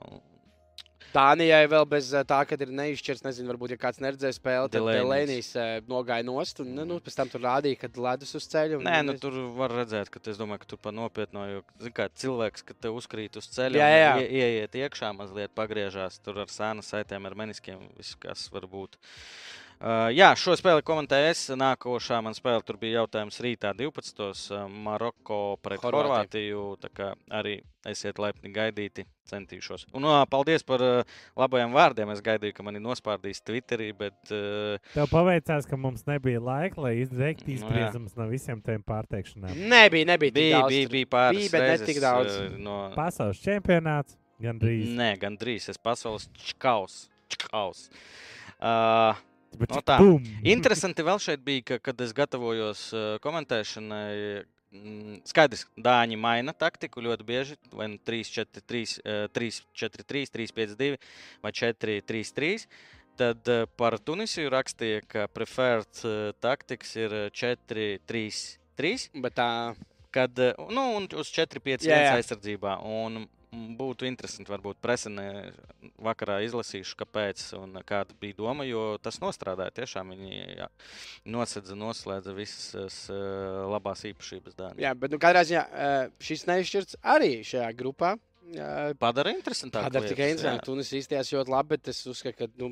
Speaker 1: Dānijai vēl bez eh, tā, ka ir neizšķirts, nezinu, varbūt, ja kāds neredzēja spēli, tad
Speaker 2: Delaney's.
Speaker 1: Delēnijas nogāja nost un nu, pēc tam tur rādīja, ka ledus uz ceļa. un-
Speaker 2: Nē, nu, tur var redzēt, ka es domāju, ka tur pa nopietno, jo zin kā, cilvēks, kad te uzkrīt uz ceļa,
Speaker 1: Jā, jā.
Speaker 2: ie- ieiet iekšā, mazliet pagriežās tur ar sēnu saitēm, ar meniskiem, viss, kas var būt. Uh, jā, šo spēli komentēju es. Nākošā man spēle tur bija jautājums rītā 12. Uh, Maroko pret
Speaker 1: Horvātiju.
Speaker 2: Horvātiju. Tā kā arī esiet laipni gaidīti, centīšos. Un uh, paldies par uh, labajiem vārdiem. Es gaidīju, ka mani nospārdīs Twitterī, bet uh,
Speaker 3: Tev paveicās, ka mums nebija laika, lai izveiktu
Speaker 2: jā.
Speaker 3: izbriezumus no visiem tiem pārteikšanām.
Speaker 1: Nebija, nebija.
Speaker 2: bija,
Speaker 1: daudz
Speaker 2: bija, bija pāris
Speaker 1: Bija, bet ne tik daudz.
Speaker 2: uh, No,
Speaker 3: Pasaules čempionāts gan drīz.
Speaker 2: Nē, gan drīz. Es pasaules čkaus. čkaus. Uh,
Speaker 3: Bet
Speaker 2: no tā.
Speaker 3: bum!
Speaker 2: Interesanti vēl šeit bija, ka, kad es gatavojos komentēšanai. Skaidrs, Dāņi maina taktiku ļoti bieži. Vai nu 3, 4, 3, 3, 4, 3, 3, 5, 2 vai 4, 3, 3. Tad par Tunisiju rakstīja, ka preferred taktiks ir uh, 4, 3, 3.
Speaker 1: Bet tā,
Speaker 2: Kad, nu, un uz 4-5
Speaker 1: Jā, jā.
Speaker 2: aizsardzībā. Un būtu interesanti, varbūt presenē vakarā izlasīšu, kāpēc un kāda bija doma, jo tas nostrādāja. Tiešām viņi jā, nosedza, noslēdza visas eh, labās īpašības dāmas.
Speaker 1: jā, bet nu, katrā ziņā eh, šis neizšķirts arī šajā grupā.
Speaker 2: Padara interesantāk.
Speaker 1: Padara tikai interesanti. Tunis izties ļoti labi, bet es uzskatu, ka nu,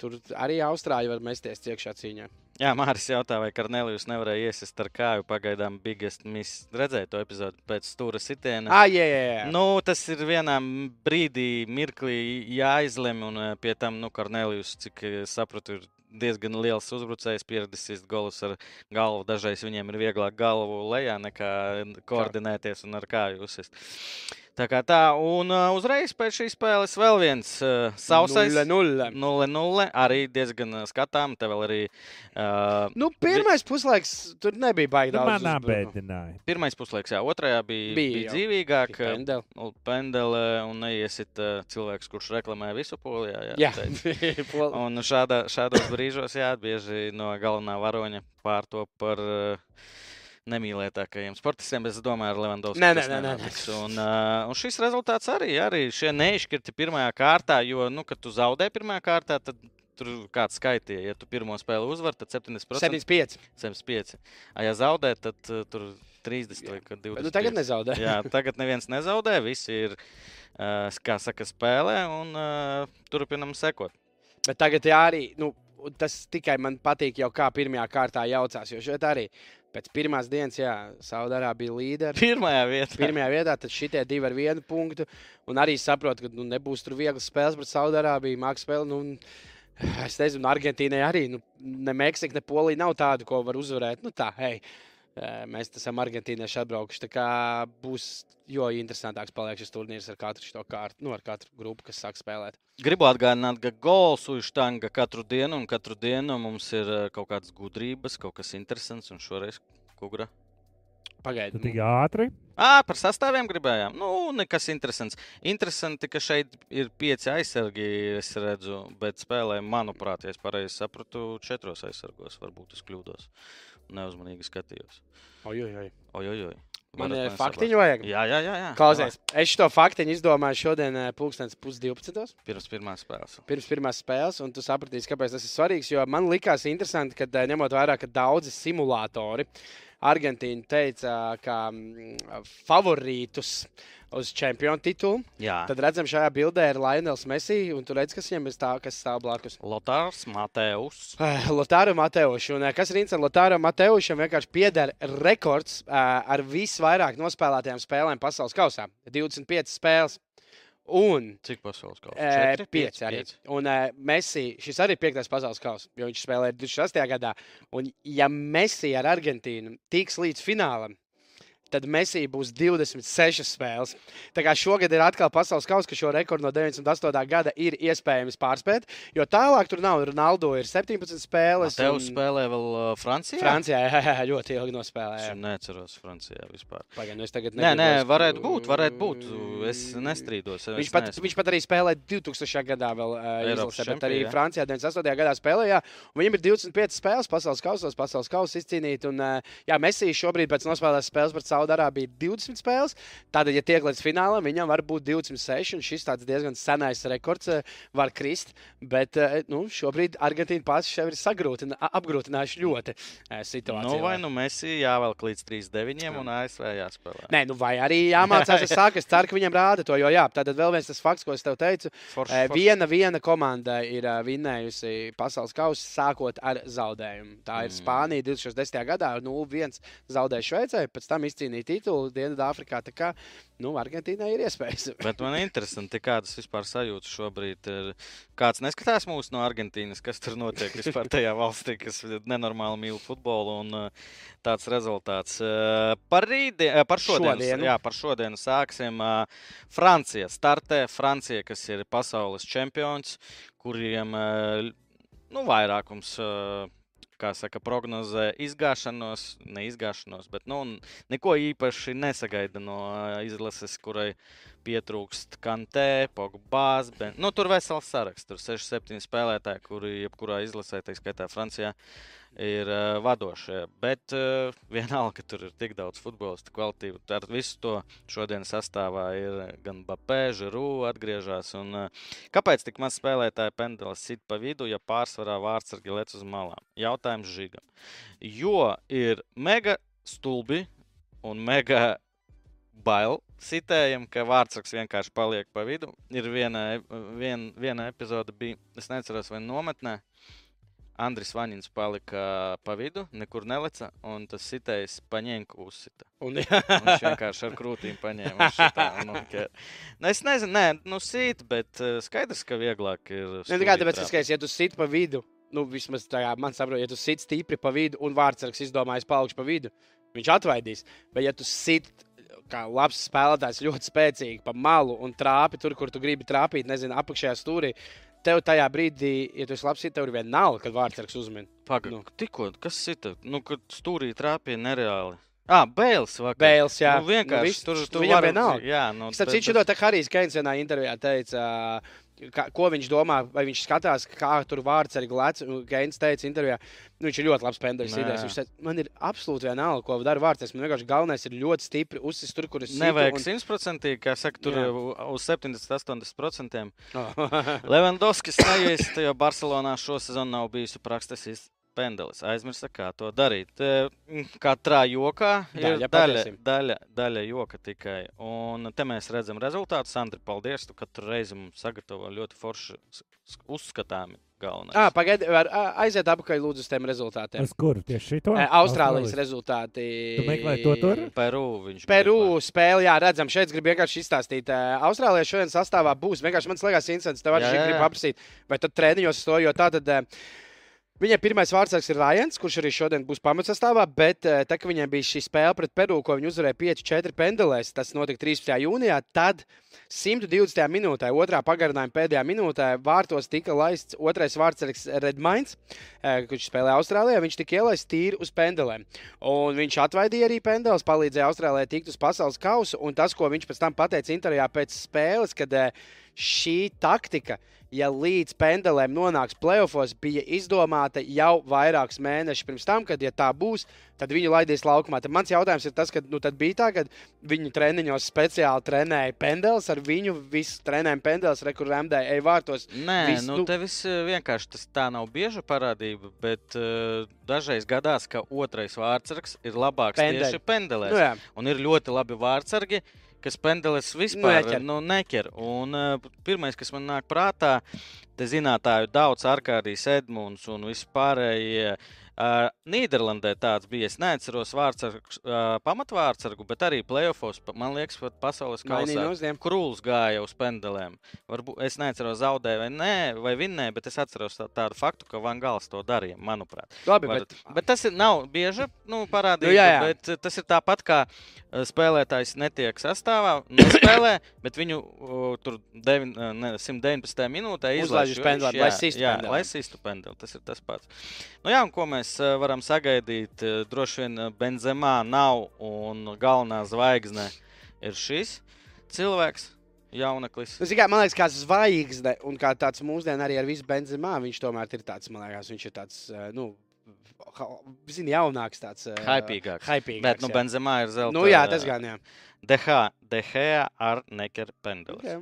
Speaker 1: tur arī Austrāļi var mesties iekšā cīņā.
Speaker 2: Jā, Mārcis jautā, vai Karnelijus nevarēja iesist ar kāju pagaidām Biggest Miss. Redzēja to epizodu pēc stūra sitiena.
Speaker 1: Ah, jā, jā, jā.
Speaker 2: Nu, tas ir vienā brīdī, mirklī jāizlemj, un eh, pie tam, nu, Kornelijus, cik eh, sapratu, ir diezgan liels uzbrucējs, pieredzējis golus ar galvu. Dažreiz viņiem ir vieglāk galvu lejā nekā koordinēties un ar kāju uzsist. Tā kā tā, un uh, uzreiz pēc šīs spēles vēl viens uh, sausais.
Speaker 1: 0-0.
Speaker 2: 0-0. Arī diezgan uh, skatām. Te vēl arī uh,
Speaker 1: Nu, pirmais puslaiks tur nebija baigi
Speaker 3: Nu,
Speaker 1: daudz.
Speaker 3: man apbēdināja.
Speaker 2: pirmais puslaiks, jā, otrajā bija,
Speaker 1: Bija
Speaker 2: bija dzīvīgāk.
Speaker 1: Pendeli.
Speaker 2: Nu, Pendele un neiesit uh, cilvēks, kurš reklamē visu polijā.
Speaker 1: Jā. Pol-
Speaker 2: Un šādā, šādos brīžos, jā, bieži no galvenā varoņa pārtop par uh, nemīlētākajiem sportistiem. Es domāju, ar Levandovski.
Speaker 1: Nē, nē, nē, nē.
Speaker 2: Un, uh, un šis rezultāts arī, arī šie neizšķirti pirmajā kārtā, jo, nu, kad tu zaudē pirmajā kārtā, tad tur kāds skaitīja. Ja tu pirmo spēli uzvari, tad 70%.
Speaker 1: 75.
Speaker 2: 75. A, ja zaudē, tad uh, tur 30 vai kad 20.
Speaker 1: Bet nu, tagad nezaudē.
Speaker 2: Jā, tagad neviens nezaudē. Visi ir, uh, kā saka, spēlē un uh, turpinam sekot.
Speaker 1: Bet tagad jā, arī nu, tas tikai man patīk, jau kā pirmajā kārtā jaucās. Jo šeit arī pēc pirmās dienas, jā, Saudārā bija līderi.
Speaker 2: Pirmajā vietā.
Speaker 1: Pirmajā vietā, tad šitie divi ar vienu punktu. Un arī saprotu, ka nu, nebūs tur vieglas spēles pret Saudārābiju, mākslinieks spēle. Nu, es nezinu, Argentīnai arī. Nu, ne Meksika, ne Polija nav tāda, ko var uzvarēt. Nu, tā, hei, mēs esam argentīnieši atbraukuši. Tā kā būs jo interesantāks paliek šis turnīrs ar katru šo kārtu, nu, ar katru grupu, kas sāk spēlēt.
Speaker 2: Gribu atgādināt, ka gols uzštanga katru dienu, un katru dienu mums ir eh, kaut kādas gudrības, kaut kas interesants, un šoreiz kugra.
Speaker 1: Pagaidiet,
Speaker 3: tik ātri.
Speaker 2: Ā, par sastāviem gribējām. Nu, nekas interesants. Interesanti, ka šeit ir pieci aizsargi, es redzu, bet spēlē, manuprāt, ja es pareizi sapratu, četros aizsargos. Varbūt es kļūdos. Neuzmanīgi skatījos.
Speaker 1: Oi, oi, oi. Man ir
Speaker 2: mani
Speaker 1: faktiņu vajag.
Speaker 2: Jā, jā, jā. jā.
Speaker 1: Klausies, es šo faktiņu izdomāju šodien, eh, pulkstenis pusdivpadsmitos.
Speaker 2: Pirms pirmās spēles.
Speaker 1: pirms pirmās spēles, un tu sapratīsi, kāpēc tas ir svarīgs. Jo man likās interesanti, ka eh, ņemot vērā, ka daudzi simulatori Argentīnu teica, ka mm, favorītus uz čempionu titulu.
Speaker 2: Jā.
Speaker 1: Tad redzam, šajā bildē ir Lionels Messi, un tur redz, kas viņam ir stāv, kas stāv blakus.
Speaker 2: Lotārs, Mateus.
Speaker 1: Lotāru Mateušu. Un, eh, kas ir interesanti, Lotāru Mateušam vienkārši pieder rekords eh, ar visvairāk nospēlētajām spēlēm pasaules kausā - 25 spēles. Un
Speaker 2: Cik pasaules kausa?
Speaker 1: Pieci arī. Un uh, Messi, šis arī ir piektais pasaules kausa, jo viņš spēlēja 26. gadā. Un, ja Messi ar Argentīnu tiks līdz finālam, tad Messi būs 26 spēles. Tā kā šogad ir atkal pasaules kausa, ka šo rekordu no 98. gada ir iespējams pārspēt, jo tālāk tur nav. Ronaldo ir 17 spēles.
Speaker 2: Tev
Speaker 1: un
Speaker 2: spēlē vēl uh, Francijā?
Speaker 1: Francijā jā, jā, ļoti ilgi nospēlēja.
Speaker 2: Es neatceros Francijā vispār.
Speaker 1: Pagaid, nu es tagad
Speaker 2: Nē, nē,
Speaker 1: negribos-
Speaker 2: varētu būt, varētu būt. Es nestrīdos.
Speaker 1: Viņš
Speaker 2: es
Speaker 1: pat,
Speaker 2: neesmu-
Speaker 1: viņš pat arī spēlēja 2000. gadā, vēl uh, izlasē, bet arī
Speaker 2: čempionā.
Speaker 1: Francijā 98. gadā spēlēja. Viņam ir 25 spēles pasaules kausos, pasaules kausos izcīnīt. Un, uh, jā, Messi šobrīd pēc nospēlētas spēles pret Saudārābiju bija 20 spēles. Tātad, ja tiek līdz finālam, viņam var būt 26, un šis tāds diezgan senais rekords uh, var krist. Bet uh, nu, šobrīd Argentīna pats sev ir sagrūtina, apgrūtinājuši ļoti uh, situāciju.
Speaker 2: Nu, vai nu Messi jāvelk līdz 3-9 un ASV jāspēlē.
Speaker 1: Nē, nu vai arī jāmācās, saku, es ceru, ka viņam rāda to, jo jā, tātad vēl viens tas fakts, ko es tev teicu,
Speaker 2: Forši,
Speaker 1: Eh,
Speaker 2: forši.
Speaker 1: Viena, viena komanda ir eh, vinnējusi pasaules kausu, sākot ar zaudējumu. Tā ir
Speaker 2: Mm.
Speaker 1: Spānija 2010. gadā, 0-1 zaudēja Šveicē, pēc tam izcīnīja titulu Dienvidāfrikā. Tā kā nu, Argentīnai ir iespējas.
Speaker 2: Bet man ir interesanti, kādas vispār sajūtas šobrīd ir. Kāds neskatās mūsu no Argentīnas, kas tur notiek vispār tajā valstī, kas nenormāli mīl futbolu un uh, tāds rezultāts. Uh, Par, rīdi, uh, par šodienu,
Speaker 1: Šodienu.
Speaker 2: Jā, par šodienu sāksim. Francija startē. Francija, kas ir pasaules čempions, kuriem nu, vairākums. Uh, Kā saka, prognozē izgāšanos, neizgāšanos, bet nu, neko īpaši nesagaida no izlases, kurai pietrūkst Kantē, Pogbās. Ben... Nu, tur vesels saraksts. Tur 6-7 spēlētāji, kuri jebkurā izlasē, tā skaitā Francijā, ir uh, vadošie. Bet uh, vienalga, ka tur ir tik daudz futbolistu kvalitīvu. Ar visu to šodien sastāvā ir gan Bapē, Žirū atgriežas. Un, uh, kāpēc tik maz spēlētāji pendelis sit pa vidu, ja pārsvarā vārdsargi lec uz malām? Jautājums Žigam. Jo ir mega stulbi un mega bail sitējam, ka vārdsargs vienkārši paliek pa vidu. Ir viena, e- vien, viena epizode, bija, es neatceros, vai nometnē. Andris Vaņins palika pa vidu, nekur neleca, un tas sitējs paņēma uzsita.
Speaker 1: Un,
Speaker 2: Un Viņš vienkārši ar krūtīm paņēma. šitā, un noķēra. Nu, es nezinu, nē, nu sīt, bet eh, skaidrs, ka vieglāk ir.
Speaker 1: Ne,
Speaker 2: stūrī
Speaker 1: tāpēc, ka, ja tu sit pa vidu nu, vismaz tajā man saprot, ja tu sit stipri pa vidu un vārdsargs izdomājas paliks pa vidu, viņš atvaidīs. Bet ja tu sit kā labs spēlētājs, ļoti spēcīgi pa malu un trāpi tur, kur tu gribi trāpīt, nezinu, apakšējā stūrī. Tev tajā brīdī, ja tu esi labs, tev ir vienalga, kad vārdsargs uzmin.
Speaker 2: Pagaid,
Speaker 1: Nu.
Speaker 2: tikko, kas ir? Nu, kad stūrī trāpīja nereāli. Ah, Bēls vakar.
Speaker 1: Bēls, jā.
Speaker 2: Nu, vienkārši
Speaker 1: Nu, viss,
Speaker 2: tur, tur
Speaker 1: viņam
Speaker 2: var-
Speaker 1: vienalga.
Speaker 2: Jā, nu,
Speaker 1: Starp
Speaker 2: bet
Speaker 1: citu, to Harijs Keins vienā intervijā teica, ka, ko viņš domā, vai viņš skatās, kā tur vārds arī glēts. Keins teica intervijā, nu, viņš ir ļoti labs.
Speaker 2: Nē.
Speaker 1: idejas. Viņš teica, man ir absolūti vienalga, ko dara vārds. Man vienkārši galvenais ir ļoti stipri uzsist tur, kur es situ,
Speaker 2: Nevajag
Speaker 1: un-
Speaker 2: simtprocentīgi, kā saka, tur
Speaker 1: Jā.
Speaker 2: uz 70-80%.
Speaker 1: Oh.
Speaker 2: Levandovskis nejuist, jo Barcelonā šosezon nav bijis prakstis pendelis. Aizmirsa, kā to darīt. Mm, Katrā jokā ir
Speaker 1: Daļa,
Speaker 2: daļa, daļa, daļa, joka tikai. Un te mēs redzam rezultātu. Sandri, paldies! Tu katru reizi mums sagatavo ļoti forši uzskatāmi.
Speaker 1: Ah, Pagaidiet, aiziet apakaļ lūdzu uz tiem rezultātiem.
Speaker 3: Uz kuru tieši šito?
Speaker 1: Ē, Austrālijas rezultāti.
Speaker 3: Tu meklē to tur?
Speaker 2: Peru viņš
Speaker 1: Peru spēle, jā, redzam, šeit es gribu vienkārši izstāstīt. Austrālijā šodien sastāvā būs vienkārši man liekas, interesants. Tev arī
Speaker 2: jā.
Speaker 1: apsīt, vai tad treniņos to, jo tā tad. ē, Viņai pirmais vārdsargs ir Rājans, kurš arī šodien būs pamatsastāvā, bet eh, tā, ka viņai bija šī spēle pret Peru, ko viņi uzvarēja 5-4 pendelēs, tas notika 13. jūnijā. Tad 120. minūtē, otrā pagarinājuma pēdējā minūtē, vārtos tika laists otrais vārdsargs Redmains, eh, kurš spēlēja Austrālijā. Viņš tika ielaists tīri uz pendelēm. Un viņš atvaidīja arī pendelus, palīdzēja Austrālijai tikt uz pasaules kausa. Un tas, ko viņš pēc tam pateica intervijā pēc spēles, kad eh, šī taktika, ja līdz pendelēm nonāks playoffs, bija izdomāta jau vairākus mēnešus pirms tam, kad, ja tā būs, tad viņu laidīs laukumā. Tad mans jautājums ir tas, ka nu, bija tā, ka viņi treniņos speciāli trenēja pendeles, ar viņu visu trenējumu pendeles, rekurēmdēja ej vārtos.
Speaker 2: Nē,
Speaker 1: Viss,
Speaker 2: nu,
Speaker 1: nu-
Speaker 2: te viss eh, vienkārši tas tā nav bieža parādība, bet uh, dažreiz gadās, ka otrais vārdsargs ir labāks
Speaker 1: Pendeli.
Speaker 2: tieši pendelēs.
Speaker 1: Nu, jā.
Speaker 2: un ir ļoti labi vārdsargi, kas pendeles
Speaker 1: Nu,
Speaker 2: vispār
Speaker 1: neķer.
Speaker 2: nu, neķer. Un, uh, pirmais, kas man nāk prātā, te zinātāju daudz, Arkādijs Edmunds un vispārējie. Uh, Nīderlandē tāds bija. Es neatceros vārdsargu, uh, pamatvārdsargu, bet arī playoffs, pa- man liekas, pat pasaules kausā. Krūls gāja uz pendelēm. Varbūt es neatceros, zaudēja vai nē, vai vinnēja, bet es atceros tā, tādu faktu, ka Van Gals to darīja, manuprāt.
Speaker 1: Labi,
Speaker 2: Var,
Speaker 1: bet,
Speaker 2: bet tas ir, nav bieži nu, parādīts.
Speaker 1: Nu, jā, jā.
Speaker 2: Bet uh, tas ir tāpat kā uh, spēlētājs netiek sastāvā, nespēlē, bet viņu uh, tur devin, uh, ne, 119. minūtē izlaiž,
Speaker 1: uz pendelēm. Lai sistu
Speaker 2: pendeli, tas ir tas pats. Nu, jā, un ko mēs uh, varam sagaidīt? Uh, Droši vien uh, Benzemā nav un galvenā zvaigzne ir šis cilvēks. Jauneklis.
Speaker 1: Nu, zini kā, man liekas, kā zvaigzne un kā tāds mūsdienās arī ar visu benzīnu, viņš tomēr ir tāds, man liekas, viņš ir tāds, eh, nu, zini, jaunāks, tāds eh,
Speaker 2: Hypīgāks.
Speaker 1: hypīgāks,
Speaker 2: Bet, nu. Benzemā ir zelta.
Speaker 1: Nu, jā, tas gan, jā.
Speaker 2: DH, DH ar nekeru pendelis.
Speaker 1: jā.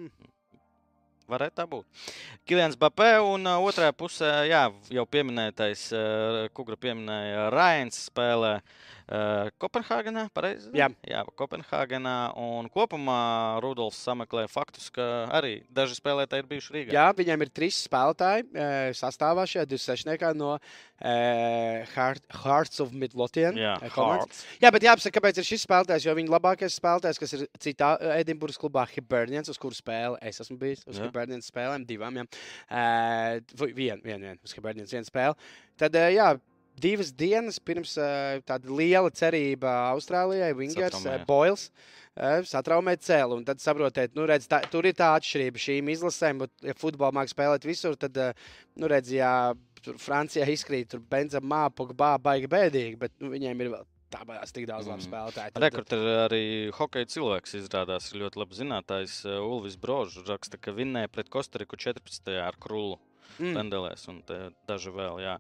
Speaker 2: Varētu tā būt. Kilians Bapē un uh, otrajā pusē, jā, jau pieminētais, uh, Kugra pieminēja Rains spēlē uh, Kopenhāgenā, pareizi?
Speaker 1: Jā.
Speaker 2: jā, Kopenhāgenā. Un kopumā Rudolfs sameklē faktus, ka arī daži spēlētāji ir bijuši Rīgā.
Speaker 1: Jā, viņiem ir trīs spēlētāji eh, sastāvā šajā 26. no Heart, Hearts of Midlothian.
Speaker 2: Jā. Hearts.
Speaker 1: Jā, bet jāapsaka, kāpēc ir šis spēlētājs. Jo viņa labākais spēlētājs, kas ir citā eh, Edinburgas klubā, Hibernians, uz kuru spēli es esmu bijis. Uz
Speaker 2: Jā.
Speaker 1: Hibernians spēlēm, divām. Jā. Uh, vienu, vienu, vienu, uz Hibernians vienu spēli. Tad, jā, divas dienas pirms uh, tāda liela cerība Austrālijai, Wingers,
Speaker 2: Satraumēja.
Speaker 1: Boils. uh, Satraumēt cēlu, un tad saprotiet, nu, redz, tā, tur ir tā atšķirība šīm izlasēm. Bet, ja futbolā mākslinieks spēlēt visur, tad, nu, redz, tur Francijā izkrīt, tur Benzemā, Pogba, baigi bēdīgi, bet nu, viņiem ir vēl tāpēc tik daudz labu
Speaker 2: Mm.
Speaker 1: spēlētāju. Tad-
Speaker 2: Rekord ir arī hokeja cilvēks, izrādās, ir ļoti labi zinātājs. Ulvis Brožs raksta, ka vinnēja pret Kostariku 14. ar krūlu
Speaker 1: Mm.
Speaker 2: pendelēs, un daži vēl. Jā.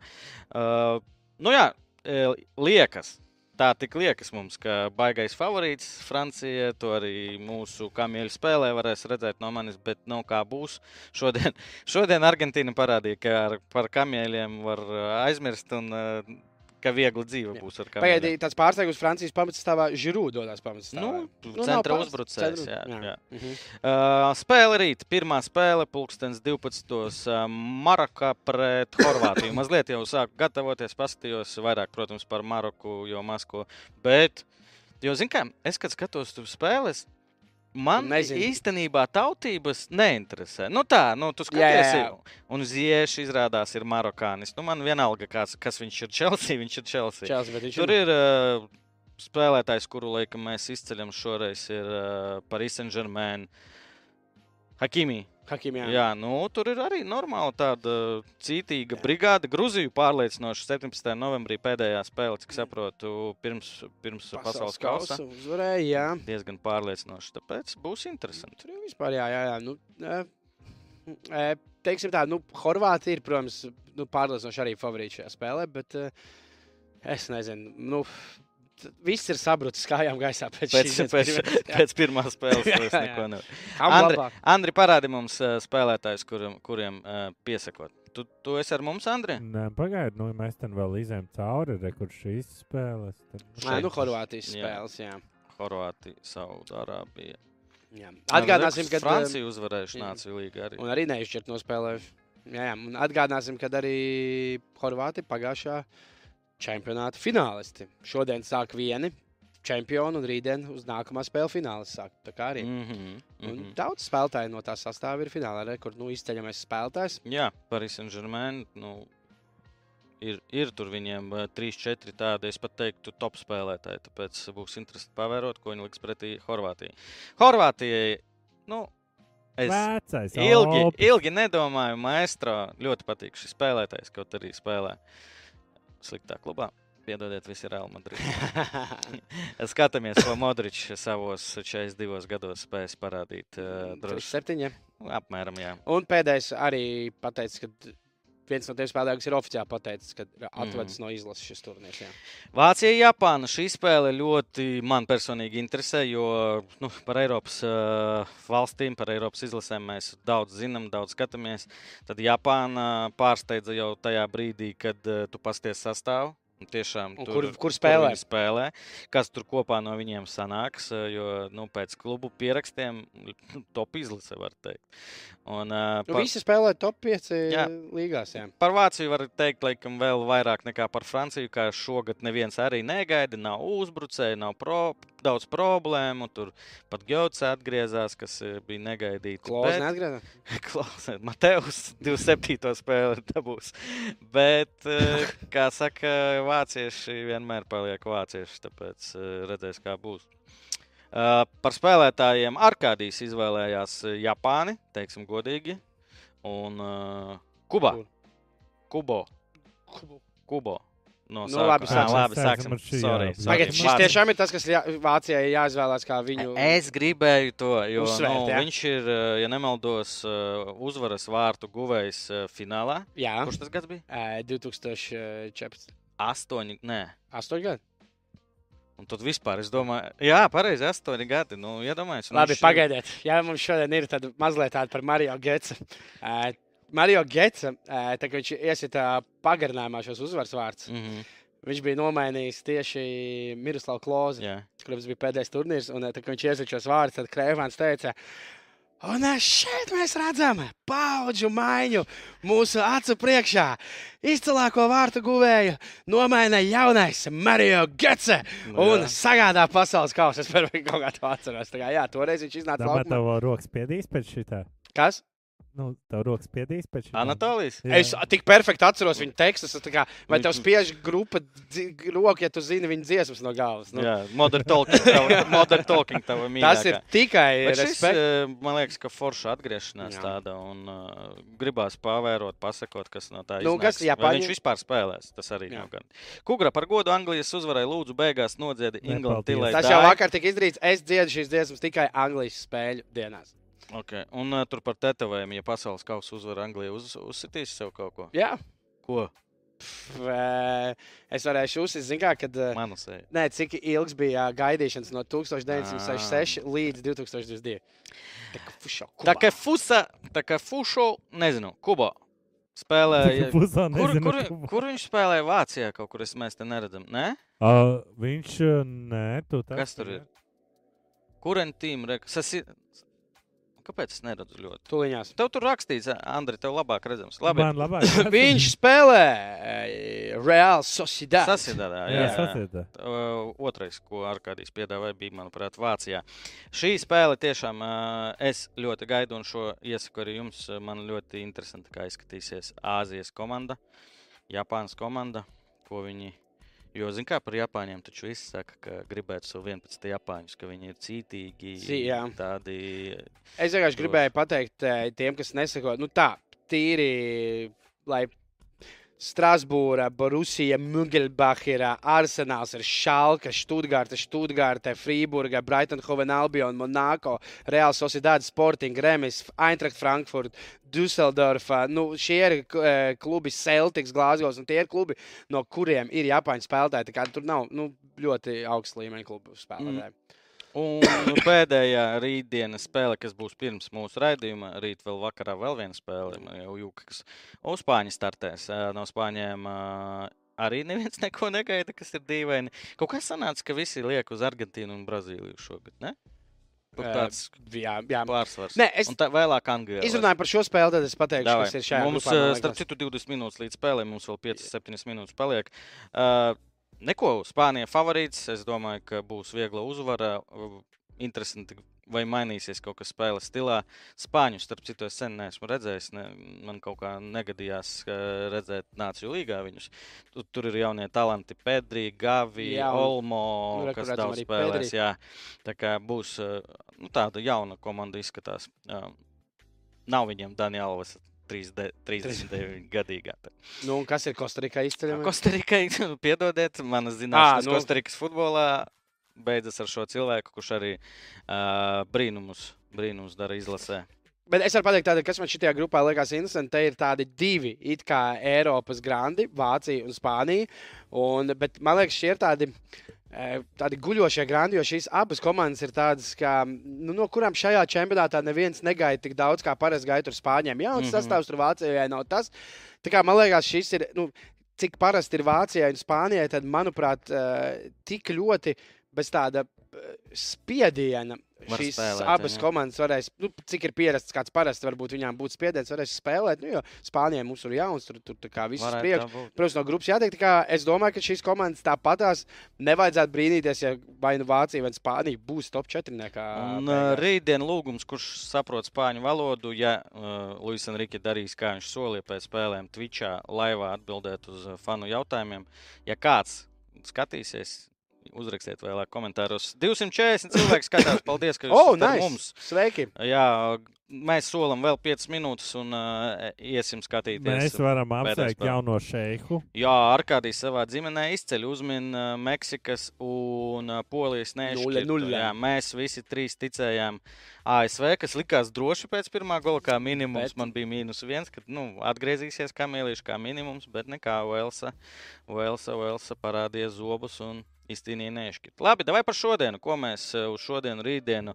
Speaker 2: Uh, nu jā, e, liekas. Tā tik liekas mums, ka baigais favorīts Francija, to arī mūsu kamieļu spēlē varēs redzēt no manis, bet nav kā būs. Šodien, šodien Argentīna parādīja, ka ar, par kamieļiem var uh, aizmirst un uh, ka viegli dzīve
Speaker 1: Jā.
Speaker 2: būs ar kamieļiem.
Speaker 1: Pagaidī tāds pārsteigums Francijas pamatsastāvā Žirū dodas pamatsastāvā.
Speaker 2: Nu,
Speaker 1: nav
Speaker 2: centra
Speaker 1: pārs-
Speaker 2: uzbrucējs,
Speaker 1: centra-
Speaker 2: jā, jā.
Speaker 1: Mhm.
Speaker 2: Uh, spēle rīt. Pirmā spēle, pulkstenis 12. Uh, Marokā pret Horvātiju. Mazliet jau sāku gatavoties, paskatījos vairāk, protams, par Maroku, jo Masko. Bet, jo, zin kā, es kad skatos tur spēles, Man
Speaker 1: Nezinu.
Speaker 2: īstenībā tautības neinteresē. Nu tā, nu, tu
Speaker 1: Jā, jā,
Speaker 2: skaties,
Speaker 1: jā.
Speaker 2: un Zieši izrādās ir marokānis. Nu, man vienalga, kāds, kas viņš ir Chelsea, viņš ir Chelsea.
Speaker 1: Bet viņš
Speaker 2: Tur ir uh, spēlētājs, kuru laikam mēs izceļam šoreiz, ir uh, Paris Saint-Germain. Hakimi.
Speaker 1: Hakim, jā.
Speaker 2: Jā. jā, nu tur ir arī normāla tāda cītīga brigāde. Gruziju pārliecinoši 17. novembrī pēdējā spēle, cik saprotu, pirms, pirms pasaules kausa.
Speaker 1: uzvarēja, jā.
Speaker 2: Diezgan pārliecinoši. Tāpēc būs interesanti.
Speaker 1: Tur jau vispār, jā, jā, jā. Nu, e, teiksim tā, nu, Horvātija ir, protams, nu, pārliecinoši arī favorīti šajā spēlē, bet e, es nezinu, nu, viss ir sabrucis kājām gaisā pēc,
Speaker 2: Pēc,
Speaker 1: šīs
Speaker 2: pēc,
Speaker 1: pirmās-
Speaker 2: pēc pirmās spēles
Speaker 1: Jā,
Speaker 2: es
Speaker 1: jā.
Speaker 2: Andri? Andri parādi mums uh, spēlētājus, kuriem, kuriem uh, piesakot. Tu, tu esi ar mums, Andri?
Speaker 3: Nē, pagaidiet, nu, mēs tam vēl izējām cauri, re, kur šīs spēles. Tad...
Speaker 1: Nē, nu, Horvātijas
Speaker 2: Jā.
Speaker 1: spēles, jā.
Speaker 2: Horvātija, Saudārābija.
Speaker 1: jā. Atgādāsim, ka
Speaker 2: Francija uzvarējuši. Nāciju līgā arī.
Speaker 1: Un arī neizšķirt nospēlējuši. Jā, jā, un atgādāsim, ka arī Horvātija pagājušā čempionāta finālisti. Šodien sāk vieni čempioni un rītdien uz nākamā spēle fināls sāk. Tā kā arī.
Speaker 2: Mm -hmm,
Speaker 1: Un
Speaker 2: mm -hmm.
Speaker 1: Daudz spēlētāju no tā sastāvā ir finālā, re, kur nu, izceļamies spēlētājs.
Speaker 2: Jā, Paris Saint-Germain. Nu, ir, ir tur viņiem uh, 3-4 tādi, es pat teiktu, top spēlētāji. Tāpēc būs interesanti pavērot, ko viņi liks pretī Horvātijai. Horvātijai, nu, es.
Speaker 3: Vecais,
Speaker 2: Ilgi, ilgi nedomāju, maestro. Ļoti patīk šis spēlētājs, kaut arī spēlē sliktā klubā. Piedodiet, visi Real Madrid. Skatāmies, ko Modričs savos 42 gados spējas parādīt. Uh, droši,
Speaker 1: 7.
Speaker 2: apmēram, jā.
Speaker 1: Un pēdējais arī pateicis, ka viens no tiem spēlētājiem, kas ir oficiāli pateicis, ka ir atvedis
Speaker 2: Mhm.
Speaker 1: no izlases šis turnīrs. jā.
Speaker 2: Vācija, Japāna. Šī spēle ļoti man personīgi interesē, jo nu, par Eiropas uh, valstīm, par Eiropas izlasēm mēs daudz zinām, daudz skatāmies. Tad Japāna pārsteidza jau tajā brīdī, kad uh, tu pasties sastāvu. Tiešām, tur,
Speaker 1: kur- kur spēlē?
Speaker 2: viņi spēlē, kas tur kopā no viņiem sanāks. uh, Jo nu, pēc klubu pierakstiem top izlase, var teikt. Un, uh,
Speaker 1: Nu,
Speaker 2: pa-
Speaker 1: visi spēlē top 5
Speaker 2: Jā.
Speaker 1: līgās. Jā.
Speaker 2: Par Vāciju var teikt, laikam, vēl vairāk nekā par Franciju. Kā šogad neviens arī negaida, nav uzbrucēji, nav pro, daudz problēmu. Tur pat Gauts atgriezās, kas bija negaidīti.
Speaker 1: Klausa
Speaker 2: Bet-
Speaker 1: neatgriezās.
Speaker 2: Klausiet, Mateus 27. spēli dabūs. Bet, eh, kā saka, vācieši vienmēr paliek vācieši, tāpēc eh, redzēs, kā būs. Uh, par spēlētājiem Arkādijas izvēlējās eh, Japāni, teiksim, godīgi. Un Kuba.
Speaker 1: Kur?
Speaker 2: Kubo. Kubo. No
Speaker 1: Nu, labi, sāksim.
Speaker 2: labi,
Speaker 3: Sāksim
Speaker 2: sāksim.
Speaker 3: ar šī,
Speaker 2: Sorry,
Speaker 3: jā.
Speaker 2: sorry.
Speaker 1: Pagaidiet, šis tiešām ir tas, kas jā, Vācijai jāizvēlās kā viņu.
Speaker 2: Es gribēju to, jo
Speaker 1: Uzsvērt,
Speaker 2: nu,
Speaker 1: jā.
Speaker 2: viņš ir, eh, ja nemaldos, eh, uzvaras vārtu guvējs eh, finālā.
Speaker 1: Jā,
Speaker 2: Kurš tas gads bija?
Speaker 1: Ē, 2014.
Speaker 2: Astoņi, nē.
Speaker 1: 8 gadi.
Speaker 2: Un tad vispār es domāju, jā, pareizi, astoņi gadi. Nu, iedomājieties,
Speaker 1: Labi,
Speaker 2: viņš-
Speaker 1: pagaidiet. Jā, mums šodien ir tāda mazliet tāda par Mario Getsu. Uh, Mario Getsa, uh, tā kā viņš iesita pagarinājumā šos uzvaras vārdus,
Speaker 2: Mhm,
Speaker 1: viņš bija nomainījis tieši Miroslavu Klozu,
Speaker 2: jā.
Speaker 1: kurš bija pēdējais turnīrs. Un, tā, kad viņš iesita šos vārdus, tad Krēvāns teica, Un šeit mēs redzam paudžu maiņu mūsu acu priekšā. Izcilāko vārtu guvēju nomaina jaunais Mario Getse
Speaker 2: Nu
Speaker 1: un
Speaker 2: jā.
Speaker 1: sagādā pasaules kausu. Es par viņu kaut kā to atceros. Tā kā, jā, toreiz viņš iznāca
Speaker 3: Domāju,
Speaker 1: laukumā.
Speaker 3: tev rokas piedīs pēc šitā.
Speaker 1: Kas?
Speaker 3: Nu, tev rokas piedīs pēc šitā.
Speaker 2: Anatolijas?
Speaker 3: Jā.
Speaker 1: Es tik perfekti atceros viņa tekstus. Kā, vai tev spiež grupa roku, ja tu zini viņa dziesmas no galvas? Nu,
Speaker 2: Jā, modern talking, tava, modern talking mīļākā.
Speaker 1: tas ir tikai
Speaker 2: šis,
Speaker 1: respekts.
Speaker 2: eh, man liekas, ka forša atgriešanās
Speaker 1: Jā.
Speaker 2: tāda un uh, gribās pavērot, pasakot, kas no tā
Speaker 1: Nu,
Speaker 2: iznāks.
Speaker 1: kas
Speaker 2: Vai
Speaker 1: Japāņi-
Speaker 2: Viņš vispār spēlēs, tas arī
Speaker 1: Jā.
Speaker 2: nav gan. Kugra par godu Anglijas uzvarai lūdzu beigās nodziedi. Tilai.
Speaker 1: Tas jau vakar tika izdarīts. Es dziedu šīs dziesmas tikai Anglijas spēļu dienās.
Speaker 2: Okay. Un uh, tur par tetovējumu, ja pasaules kausa uzvar Anglija, uz, uzsitīs sev kaut ko.
Speaker 1: Jā.
Speaker 2: Ko?
Speaker 1: Ē, Es varēšu uzsākt, kā, kad. ē,
Speaker 2: Manu seju.
Speaker 1: Nē, cik ilgs bija gaidīšanas no 1966 līdz 2022. Tā kā fušo,
Speaker 2: Tā
Speaker 1: Kubā.
Speaker 2: kā fusa, tā kā fušo, nezinu, Kubo. Spēlēja. Kur,
Speaker 3: nezinu,
Speaker 2: kur,
Speaker 3: kur-
Speaker 2: kur viņš spēlēja Vācijā? Kaut kur es mēs te neredzam. Nē?
Speaker 3: Uh, viņš, nē, tu tā.
Speaker 2: Kas tur ir? Kurentīm? Sasi... kāpēc es neredzu ļoti?
Speaker 1: Tuliņās.
Speaker 2: Tev tur rakstīts, Andri, tev labāk redzams. Labi,
Speaker 3: Man labāk.
Speaker 1: Viņš spēlē eh, Real Sociedad.
Speaker 2: Sasidā, jā,
Speaker 3: Jā,
Speaker 2: jā.
Speaker 3: sasietā.
Speaker 2: Uh, otrais, ko Arkādijs piedāvāja, bija, manuprāt, Vācijā. Šī spēle tiešām uh, es ļoti gaidu, un šo iesaku arī jums. Man ļoti interesanti, kā izskatīsies Āzijas komanda, Japānas komanda, ko viņi. Jo, zināmā mērā, par Japāņiem taču viss saka, ka gribētu savu 11 Japāņus, ka viņi ir cītīgi,
Speaker 1: Cī- jā.
Speaker 2: tādi
Speaker 1: Es vienkārši gribēju pateikt eh, tiem, kas nesako, nu tā, tīri, lai Strasbūra, Borusija, Mugelbachera, Arsenāls, Šalka, Študgārta, Študgārta, Frīburga, Brighton, Albion, Monako, Real Sociedad, Sporting, Remis, Eintracht Frankfurt, Dusseldorfa. Nu, šie ir eh, klubi Celtics, Glāzgos, un tie ir klubi, no kuriem ir Japāņu spēlētāji. Tur nav nu, ļoti augsts līmeņa klubu spēlētāji.
Speaker 2: Un pēdējā rītdienas spēle, kas būs pirms mūsu raidījuma, rīt vēl vakarā vēl viena spēle. Jau jūka, kas uz Spāņu startēs. No Spāņiem arī neviens neko negaida, kas ir dīvaini. Kaut kā sanāca, ka visi liek uz Argentīnu un Brazīliju šogad. Ne? Tāds
Speaker 1: Jā, jā.
Speaker 2: pārsvars.
Speaker 1: Nē, es
Speaker 2: tā vēlāk Anglijā.
Speaker 1: izrunāju par šo spēli, tad es pateikšu,
Speaker 2: Davai.
Speaker 1: kas ir šajā
Speaker 2: Mums,
Speaker 1: grupā,
Speaker 2: starp citu, 20 minūtes līdz spēlē, mums vēl 5-7 minūtes paliek. Uh, neko, Spānija favorīts. Es domāju, ka būs viegla uzvara. Interesanti, vai mainīsies kaut kas spēles stilā. Spāņu, starp citu, es sen neesmu redzējis. Ne, man kaut kā negadījās redzēt Nāciju līgā viņus. Tur, tur ir jaunie talanti, Pedri, Gavi,
Speaker 1: Jā, un-
Speaker 2: Olmo,
Speaker 1: nu,
Speaker 2: kas daudz spēlēs. Jā. Tā kā būs uh, nu, tāda jauna komanda izskatās. Uh, nav viņiem Daniela 39 gadīgā.
Speaker 1: Nu, kas ir Kostarikā izceļamais?
Speaker 2: Kostarikai, piedodiet, manas zināšanas
Speaker 1: nu.
Speaker 2: Kostarikas futbolā beidzas ar šo cilvēku, kurš arī uh, brīnumus, brīnumus dara izlasē.
Speaker 1: Bet es varu pateikt, tāda, kas man šajā grupā liekas interesanti. Te ir tādi divi it kā Eiropas grandi, Vācija un Spānija. Un, bet man liekas, šie ir tādi. Eh, Tādi guļošie grandi, jo šīs abas komandas ir tādas, kā, nu, no kurām šajā čempionātā neviens negaida tik daudz, kā parasti gaida ar spāņiem. Jā, un
Speaker 2: Mhm.
Speaker 1: tas sastāvs tur Vācijai nav tas. Tā kā man liekas, šis ir, nu, cik parasti ir Vācijai un Spānijai, tad, manuprāt, eh, tik ļoti bez tāda spiediena.
Speaker 2: Var
Speaker 1: Šīs
Speaker 2: spēlēt,
Speaker 1: abas
Speaker 2: jā.
Speaker 1: komandas varēs, nu, cik ir pierasts, kāds parasti varbūt viņām būtu spiediens, varēs spēlēt. Nu, jo Spānijai mums ir jauns, tur, tur tā kā viss
Speaker 2: būt.
Speaker 1: Protams, no grupas jāteikt, kā es domāju, ka šīs komandas tāpatās nevajadzētu brīnīties, ja vai nu Vācija vai Spānija būs top 4.
Speaker 2: Un uh, rītdien lūgums, kurš saprot spāņu valodu, ja uh, Luis Enrique darīs, kā viņš solīja pēc spēlēm Twitchā, laivā atbildēt uz fanu jautājumiem. Ja kāds skatīsies, uzrakstiet vēlāk komentāros. 240 cilvēki skatās. Paldies, ka jūs
Speaker 1: Oh, nice.
Speaker 2: mums.
Speaker 1: Sveiki!
Speaker 2: Jā, mēs solam vēl 5 minūtes un uh, iesim skatīties.
Speaker 3: Mēs varam apsveikt jauno šeiku.
Speaker 2: Jā, Arkādijs savā ģimenē izceļ uzmin uh, Meksikas un uh, Polijas nešķirtu. Jā, mēs visi trīs ticējām ASV, kas likās droši pēc pirmā gola, kā minimums.
Speaker 1: Bet-.
Speaker 2: Man bija mīnus viens, kad nu, atgriezīsies kā mīlīši, kā minimums, bet nekā Velsa, Velsa, Velsa parādīja zobus un izcīnīja nešķirtu. Labi, vai par šodienu, ko mēs uh, uz šodienu, rītdienu.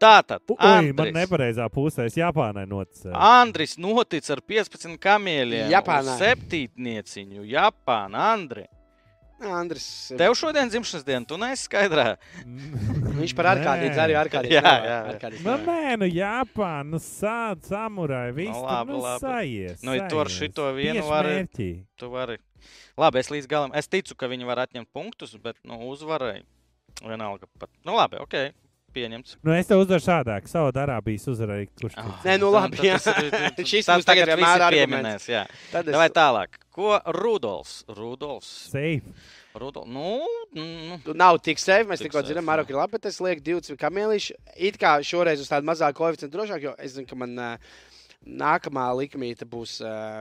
Speaker 2: Tātad,
Speaker 3: Ui, man nepareizā pusē es Japānai noticēju.
Speaker 2: Andris notic ar 15 kamieļiem.
Speaker 1: Japānā.
Speaker 2: Septītnieciņu, Japāna, Andri.
Speaker 1: Andris,
Speaker 2: Tev šodien dzimšanas diena, tu neesi skaidrā.
Speaker 1: viņš par ārkārtīgi arī ārkārtīgi.
Speaker 2: Jā, jā.
Speaker 1: ārkārtīgi
Speaker 3: Nu,
Speaker 1: nevar.
Speaker 3: nē, nu, Japāna, nu, sāda samurai, viss
Speaker 2: Nu,
Speaker 3: tur,
Speaker 2: labi,
Speaker 3: nu,
Speaker 2: labi.
Speaker 3: sajies.
Speaker 2: Nu, ja tu ar
Speaker 3: sajies.
Speaker 2: šito vienu
Speaker 3: Tieši
Speaker 2: vari-
Speaker 3: mērķī.
Speaker 2: Tu vari. Labi, es līdz galam. Es ticu, ka viņi var atņemt punktus, bet nu, uzvarai. Vienalga. Pat. Nu, labi, ok. Pieņemts.
Speaker 3: Nu, es tev uzvaru šādāk, savu darābijas uzvarēju, kurš
Speaker 2: Ah,
Speaker 3: tic.
Speaker 1: Nē, nu, labi, jā.
Speaker 2: tas ir-
Speaker 1: Šis mums tagad vienmēr arguments.
Speaker 2: pieminēs, jā.
Speaker 1: Tad
Speaker 2: Vai
Speaker 1: es,
Speaker 2: tālāk? Ko Rudolfs? Rudolfs.
Speaker 3: Safe.
Speaker 2: Rudolfs. Nu, nu,
Speaker 1: Tu nav tik safe, mēs
Speaker 2: Tik
Speaker 1: tikko
Speaker 2: jā.
Speaker 1: Maroka ir labi, bet es lieku 20 kamieļus. It kā šoreiz uz tādu mazāku koeficientu drošāk, jo es zinu, ka man uh, nākamā likmīte būs uh,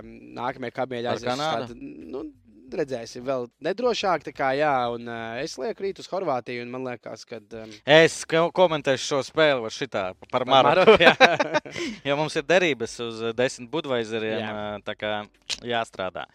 Speaker 2: Kanādu?
Speaker 1: tādu, Nu, redzēsim, vēl nedrošāk. Kā, jā, un uh, es lieku rīt uz Horvātiju, un man liekas, ka. Um,
Speaker 2: es ko- komentēšu šo spēli šitā par
Speaker 1: par
Speaker 2: Maroku.
Speaker 1: Maroku, jā.
Speaker 2: Jo mums ir derības uz eh, desmit budveizeriem,
Speaker 1: Jā.
Speaker 2: eh, tā kā jāstrādā.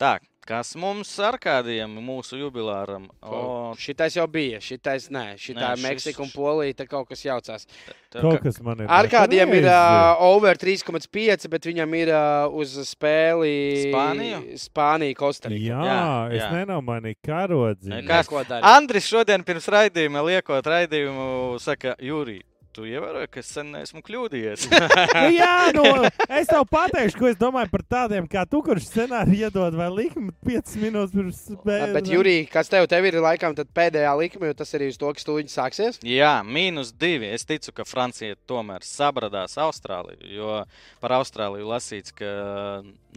Speaker 2: Tā, kas mums ar kādiem mūsu jubilāram? O,
Speaker 1: Šitais jau bija, šitais nē, šitā
Speaker 2: Nē, šis-
Speaker 1: Meksika un Polija, tā kaut kas jaucās.
Speaker 2: tā
Speaker 3: Kaut kas man ir.
Speaker 1: Ar kādiem ir uh, over 3,5, bet viņam ir uh, uz spēli
Speaker 2: Spāniju?
Speaker 1: Spānija, Kostarika.
Speaker 3: Jā,
Speaker 2: Jā,
Speaker 3: es
Speaker 2: jā.
Speaker 3: nenomainīju karodzi.
Speaker 1: Kas ko dara?
Speaker 2: Andris šodien pirms raidījuma liekot raidījumu, saka, Jūrī, tu ievēroji, ka es sen neesmu kļūdījies.
Speaker 3: nu, jā, nu, es tev pateikšu, ko es domāju par tādiem kā tu, kurš scenāriju iedod vai likmi 5 minūtes pirms spēles.
Speaker 1: Bet, Jurija, kas tev, tev ir laikam tad pēdējā likme, jo tas ir uz to, ka stūņi sāksies?
Speaker 2: Jā, mīnus divi. Es ticu, ka Francija tomēr sabradās Austrāliju, jo par Austrāliju lasīts, ka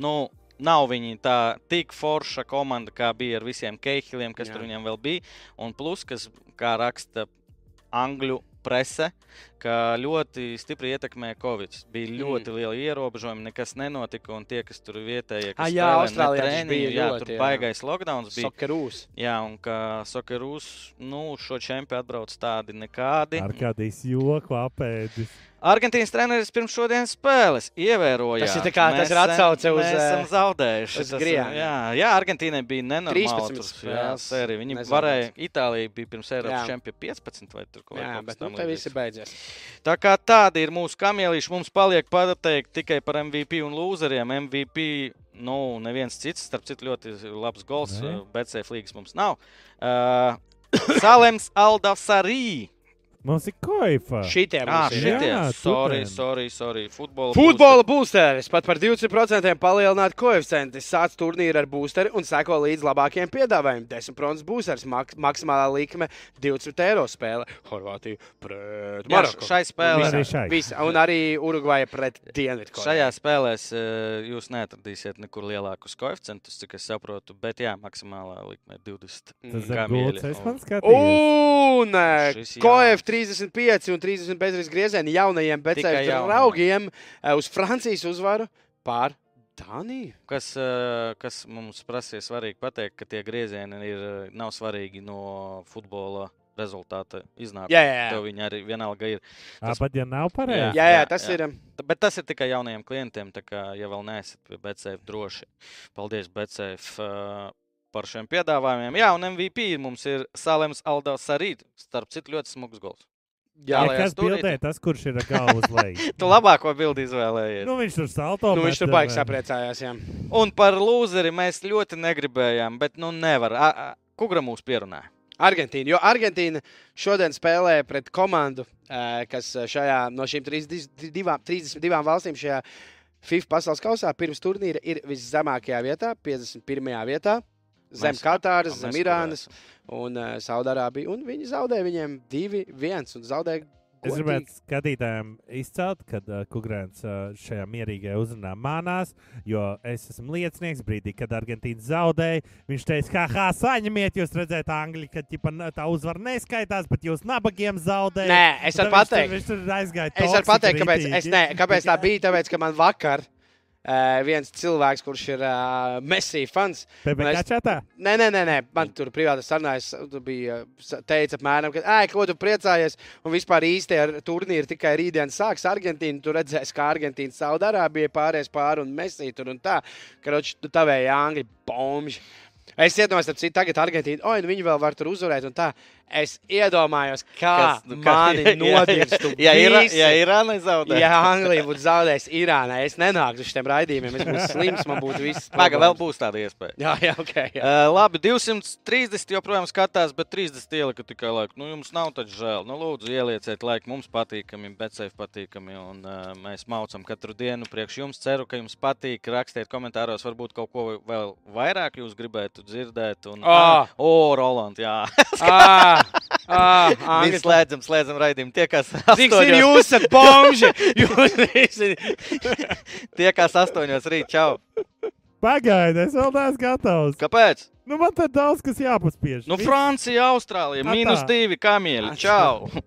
Speaker 2: nu, nav viņi tā tik forša komanda, kā bija ar visiem keihiliem, kas
Speaker 1: Jā.
Speaker 2: tur viņam vēl bija. Un plus, kas, kā raksta angļu prese, ka ļoti stipri ietekmē Covid. Bija ļoti mm. liela ierobežojuma, nekas nenotika, un tie, kas tur vietējie, kas
Speaker 1: Ah, jā,
Speaker 2: spēlē,
Speaker 1: bija
Speaker 2: jā,
Speaker 1: ļoti,
Speaker 2: tur
Speaker 1: jā.
Speaker 2: baigais lockdowns bija.
Speaker 1: Sokerūs.
Speaker 2: Jā, un ka Sokerūs, nu, šo čempionu atbrauc tādi nekādi.
Speaker 3: Ar kādīs joku apēdis.
Speaker 2: Argentīnas treneris pirms šodienas spēles ievēroja.
Speaker 1: Tas ir tā kā- tas ir atsauce uz,
Speaker 2: Mēs esam
Speaker 1: eh,
Speaker 2: zaudējuši. Tas,
Speaker 1: Grijānu.
Speaker 2: jā, jā, Argentīnai bija nenormāli.
Speaker 1: 13
Speaker 2: tur, jā,
Speaker 1: spēles
Speaker 2: sērija. Viņi
Speaker 1: nezaudēts.
Speaker 2: varēja, Itālija bija pirms Eiropas
Speaker 1: Jā.
Speaker 2: čempiona 15 vai tur kaut
Speaker 1: Jā,
Speaker 2: kas
Speaker 1: bet nu, te ir beidzies.
Speaker 2: Tā kā tādi ir mūsu kamielīši, mums paliek pateikt tikai par MVP un lūzeriem. MVP, nu, neviens cits, starp citu, ļoti labs gols,
Speaker 3: Nē.
Speaker 2: bet CF līgas mums nav. Uh, Salems Aldasarī.
Speaker 3: Mums ir koifa.
Speaker 1: Šitie
Speaker 2: Ah,
Speaker 1: ir.
Speaker 2: šitie.
Speaker 3: Jā,
Speaker 2: sorry,
Speaker 3: tutēni.
Speaker 2: sorry, sorry. Futbola.
Speaker 1: Futbola būsteris pat par 20% palielināt koeficientu. Sāc turnīru ar būsteri un seko līdz labākajiem piedāvājumiem. 10% būsteris, mak maksimālā likme 20 eiro spēle. Horvātija pret Maroku.
Speaker 2: šai spēlē.
Speaker 3: Arī šai.
Speaker 1: Visa, un arī Urugvaja pret Dienvidu.
Speaker 2: Šajā spēlē jūs neatradīsiet nekur lielākus koeficientus, cik es saprotu, bet jā, maksimālā likme ir 20.
Speaker 3: Tas ir gults. Es man skatījos.
Speaker 1: Un eh,
Speaker 2: jauns.
Speaker 1: 35 un 30 bezris griezieni jaunajiem
Speaker 2: jaunajiem.
Speaker 1: draugiem eh, uz Francijas uzvaru pār Dāniju.
Speaker 2: Kas, eh, kas mums prasīja svarīgi pateikt, ka tie griezieni ir, eh, nav svarīgi no futbola rezultāta iznākuma.
Speaker 1: Jā, jā, jā.
Speaker 2: Viņi arī vienalga ir. Tas-
Speaker 3: Bet, ja nav pareizi,
Speaker 1: Jā, jā,
Speaker 2: jā,
Speaker 1: tas
Speaker 2: jā.
Speaker 1: ir.
Speaker 2: T- Bet tas ir tikai jaunajiem klientiem. Tā kā, ja vēl neesat pie BCF droši, paldies BCF uh, par šiem piedāvājumiem. Jā, un MVP mums ir Salems Aldovs arī. Starp citu, ļoti smags gols.
Speaker 1: Jā,
Speaker 3: ja kas bildē, tas, kurš ir uz leju.
Speaker 2: Tu labāko bildi izvēlējies.
Speaker 3: Nu, viņš tur salto.
Speaker 1: Nu, viņš tur
Speaker 3: bet,
Speaker 1: baigi
Speaker 3: eh,
Speaker 1: sapriecājās. Jā.
Speaker 2: Un par lūzeri mēs ļoti negribējām, bet nu nevar. A- a- Kugra mūs pierunāja?
Speaker 1: Argentīna. Jo Argentīna šodien spēlē pret komandu, eh, kas šajā, no šīm 32, 32 valstīm šajā FIFA pasaules kausā pirms turnīra ir viszemākajā vietā, 51. vietā. Zem Katāras, zem Irānas un uh, Saudārābija. Un viņi zaudēja viņiem 2-1 un zaudēja.
Speaker 3: Es
Speaker 1: godīgi.
Speaker 3: gribētu skatītājiem izcelt, kad uh, Kungrēns uh, šajā mierīgajā uzrunā manās, jo es esmu liecinieks brīdī, kad Argentīna zaudēja. Viņš teica, ka, ha, saņemiet, jūs redzat, Angļi, ka ķipa, tā uzvara neskaitās, bet jūs nabagiem zaudējat.
Speaker 1: Nē, es varu pateikt.
Speaker 3: Viņš tur aizgāja.
Speaker 1: Es varu pateikt, kāpēc, es, ne, kāpēc tā bija. Tāpēc, ka man vakar viens cilvēks, kurš ir uh, Messi fans,
Speaker 3: PPC
Speaker 1: un es-
Speaker 3: čatā?
Speaker 1: Nē, nē, nē, nē. man tur privāti sarunājas. Tu bija sa- teica, apmēram, ka, ej, ko tu priecājies. Un vispār īsti ar turnīru tikai rītdien sāks Argentīna. Tu redzēsi, kā Argentīna Saudārābija pāries pāri un Messi tur un tā. Karoči, tu tavēji Angļu bomži. Es iedomājos, ka tagad Argentīna, oi, nu viņi vēl var tur uzvarēt un tā. Es iedomājos, kā
Speaker 2: Kas- nu,
Speaker 1: mani nodirstu.
Speaker 2: Ja, ja, ja Irāna zaudē,
Speaker 1: Ja Anglija būtu zaudējusi Irānai, es nenāktu uz šiem raidījumiem. Es būtu slims, man būtu viss.
Speaker 2: Paga, vēl būs tāda iespēja.
Speaker 1: Jā, jā, ok. Jā.
Speaker 2: Uh, labi, 230 joprojām skatās, bet 30 ielika tikai laiku. Nu, jums nav taču žēl. Nu, lūdzu, ielieciet laiku. Mums patīkami, bet sev patīkami. Un, uh, mēs maucam katru dienu priekš jums. Ceru, ka jums patīk. Rakstiet komentāros, varbūt kaut ko vēl vairāk jūs gribētu dzirdēt. Un,
Speaker 1: Ā!
Speaker 2: o, Roland, jā.
Speaker 1: Ah, ah,
Speaker 2: Mēs slēdzam, slēdzam raidījumu. Tie, kas
Speaker 1: Cik ir jūs esat bomži? Jūs visi.
Speaker 2: Tie, kas astoņos rīt, čau.
Speaker 3: Pagaidi, es vēl neesmu gatavs.
Speaker 2: Kāpēc?
Speaker 3: Nu, man te daudz kas jāpaspiež.
Speaker 2: Nu, Francija, Austrālija,
Speaker 3: Atā.
Speaker 2: mīnus divi kamieļi. Čau!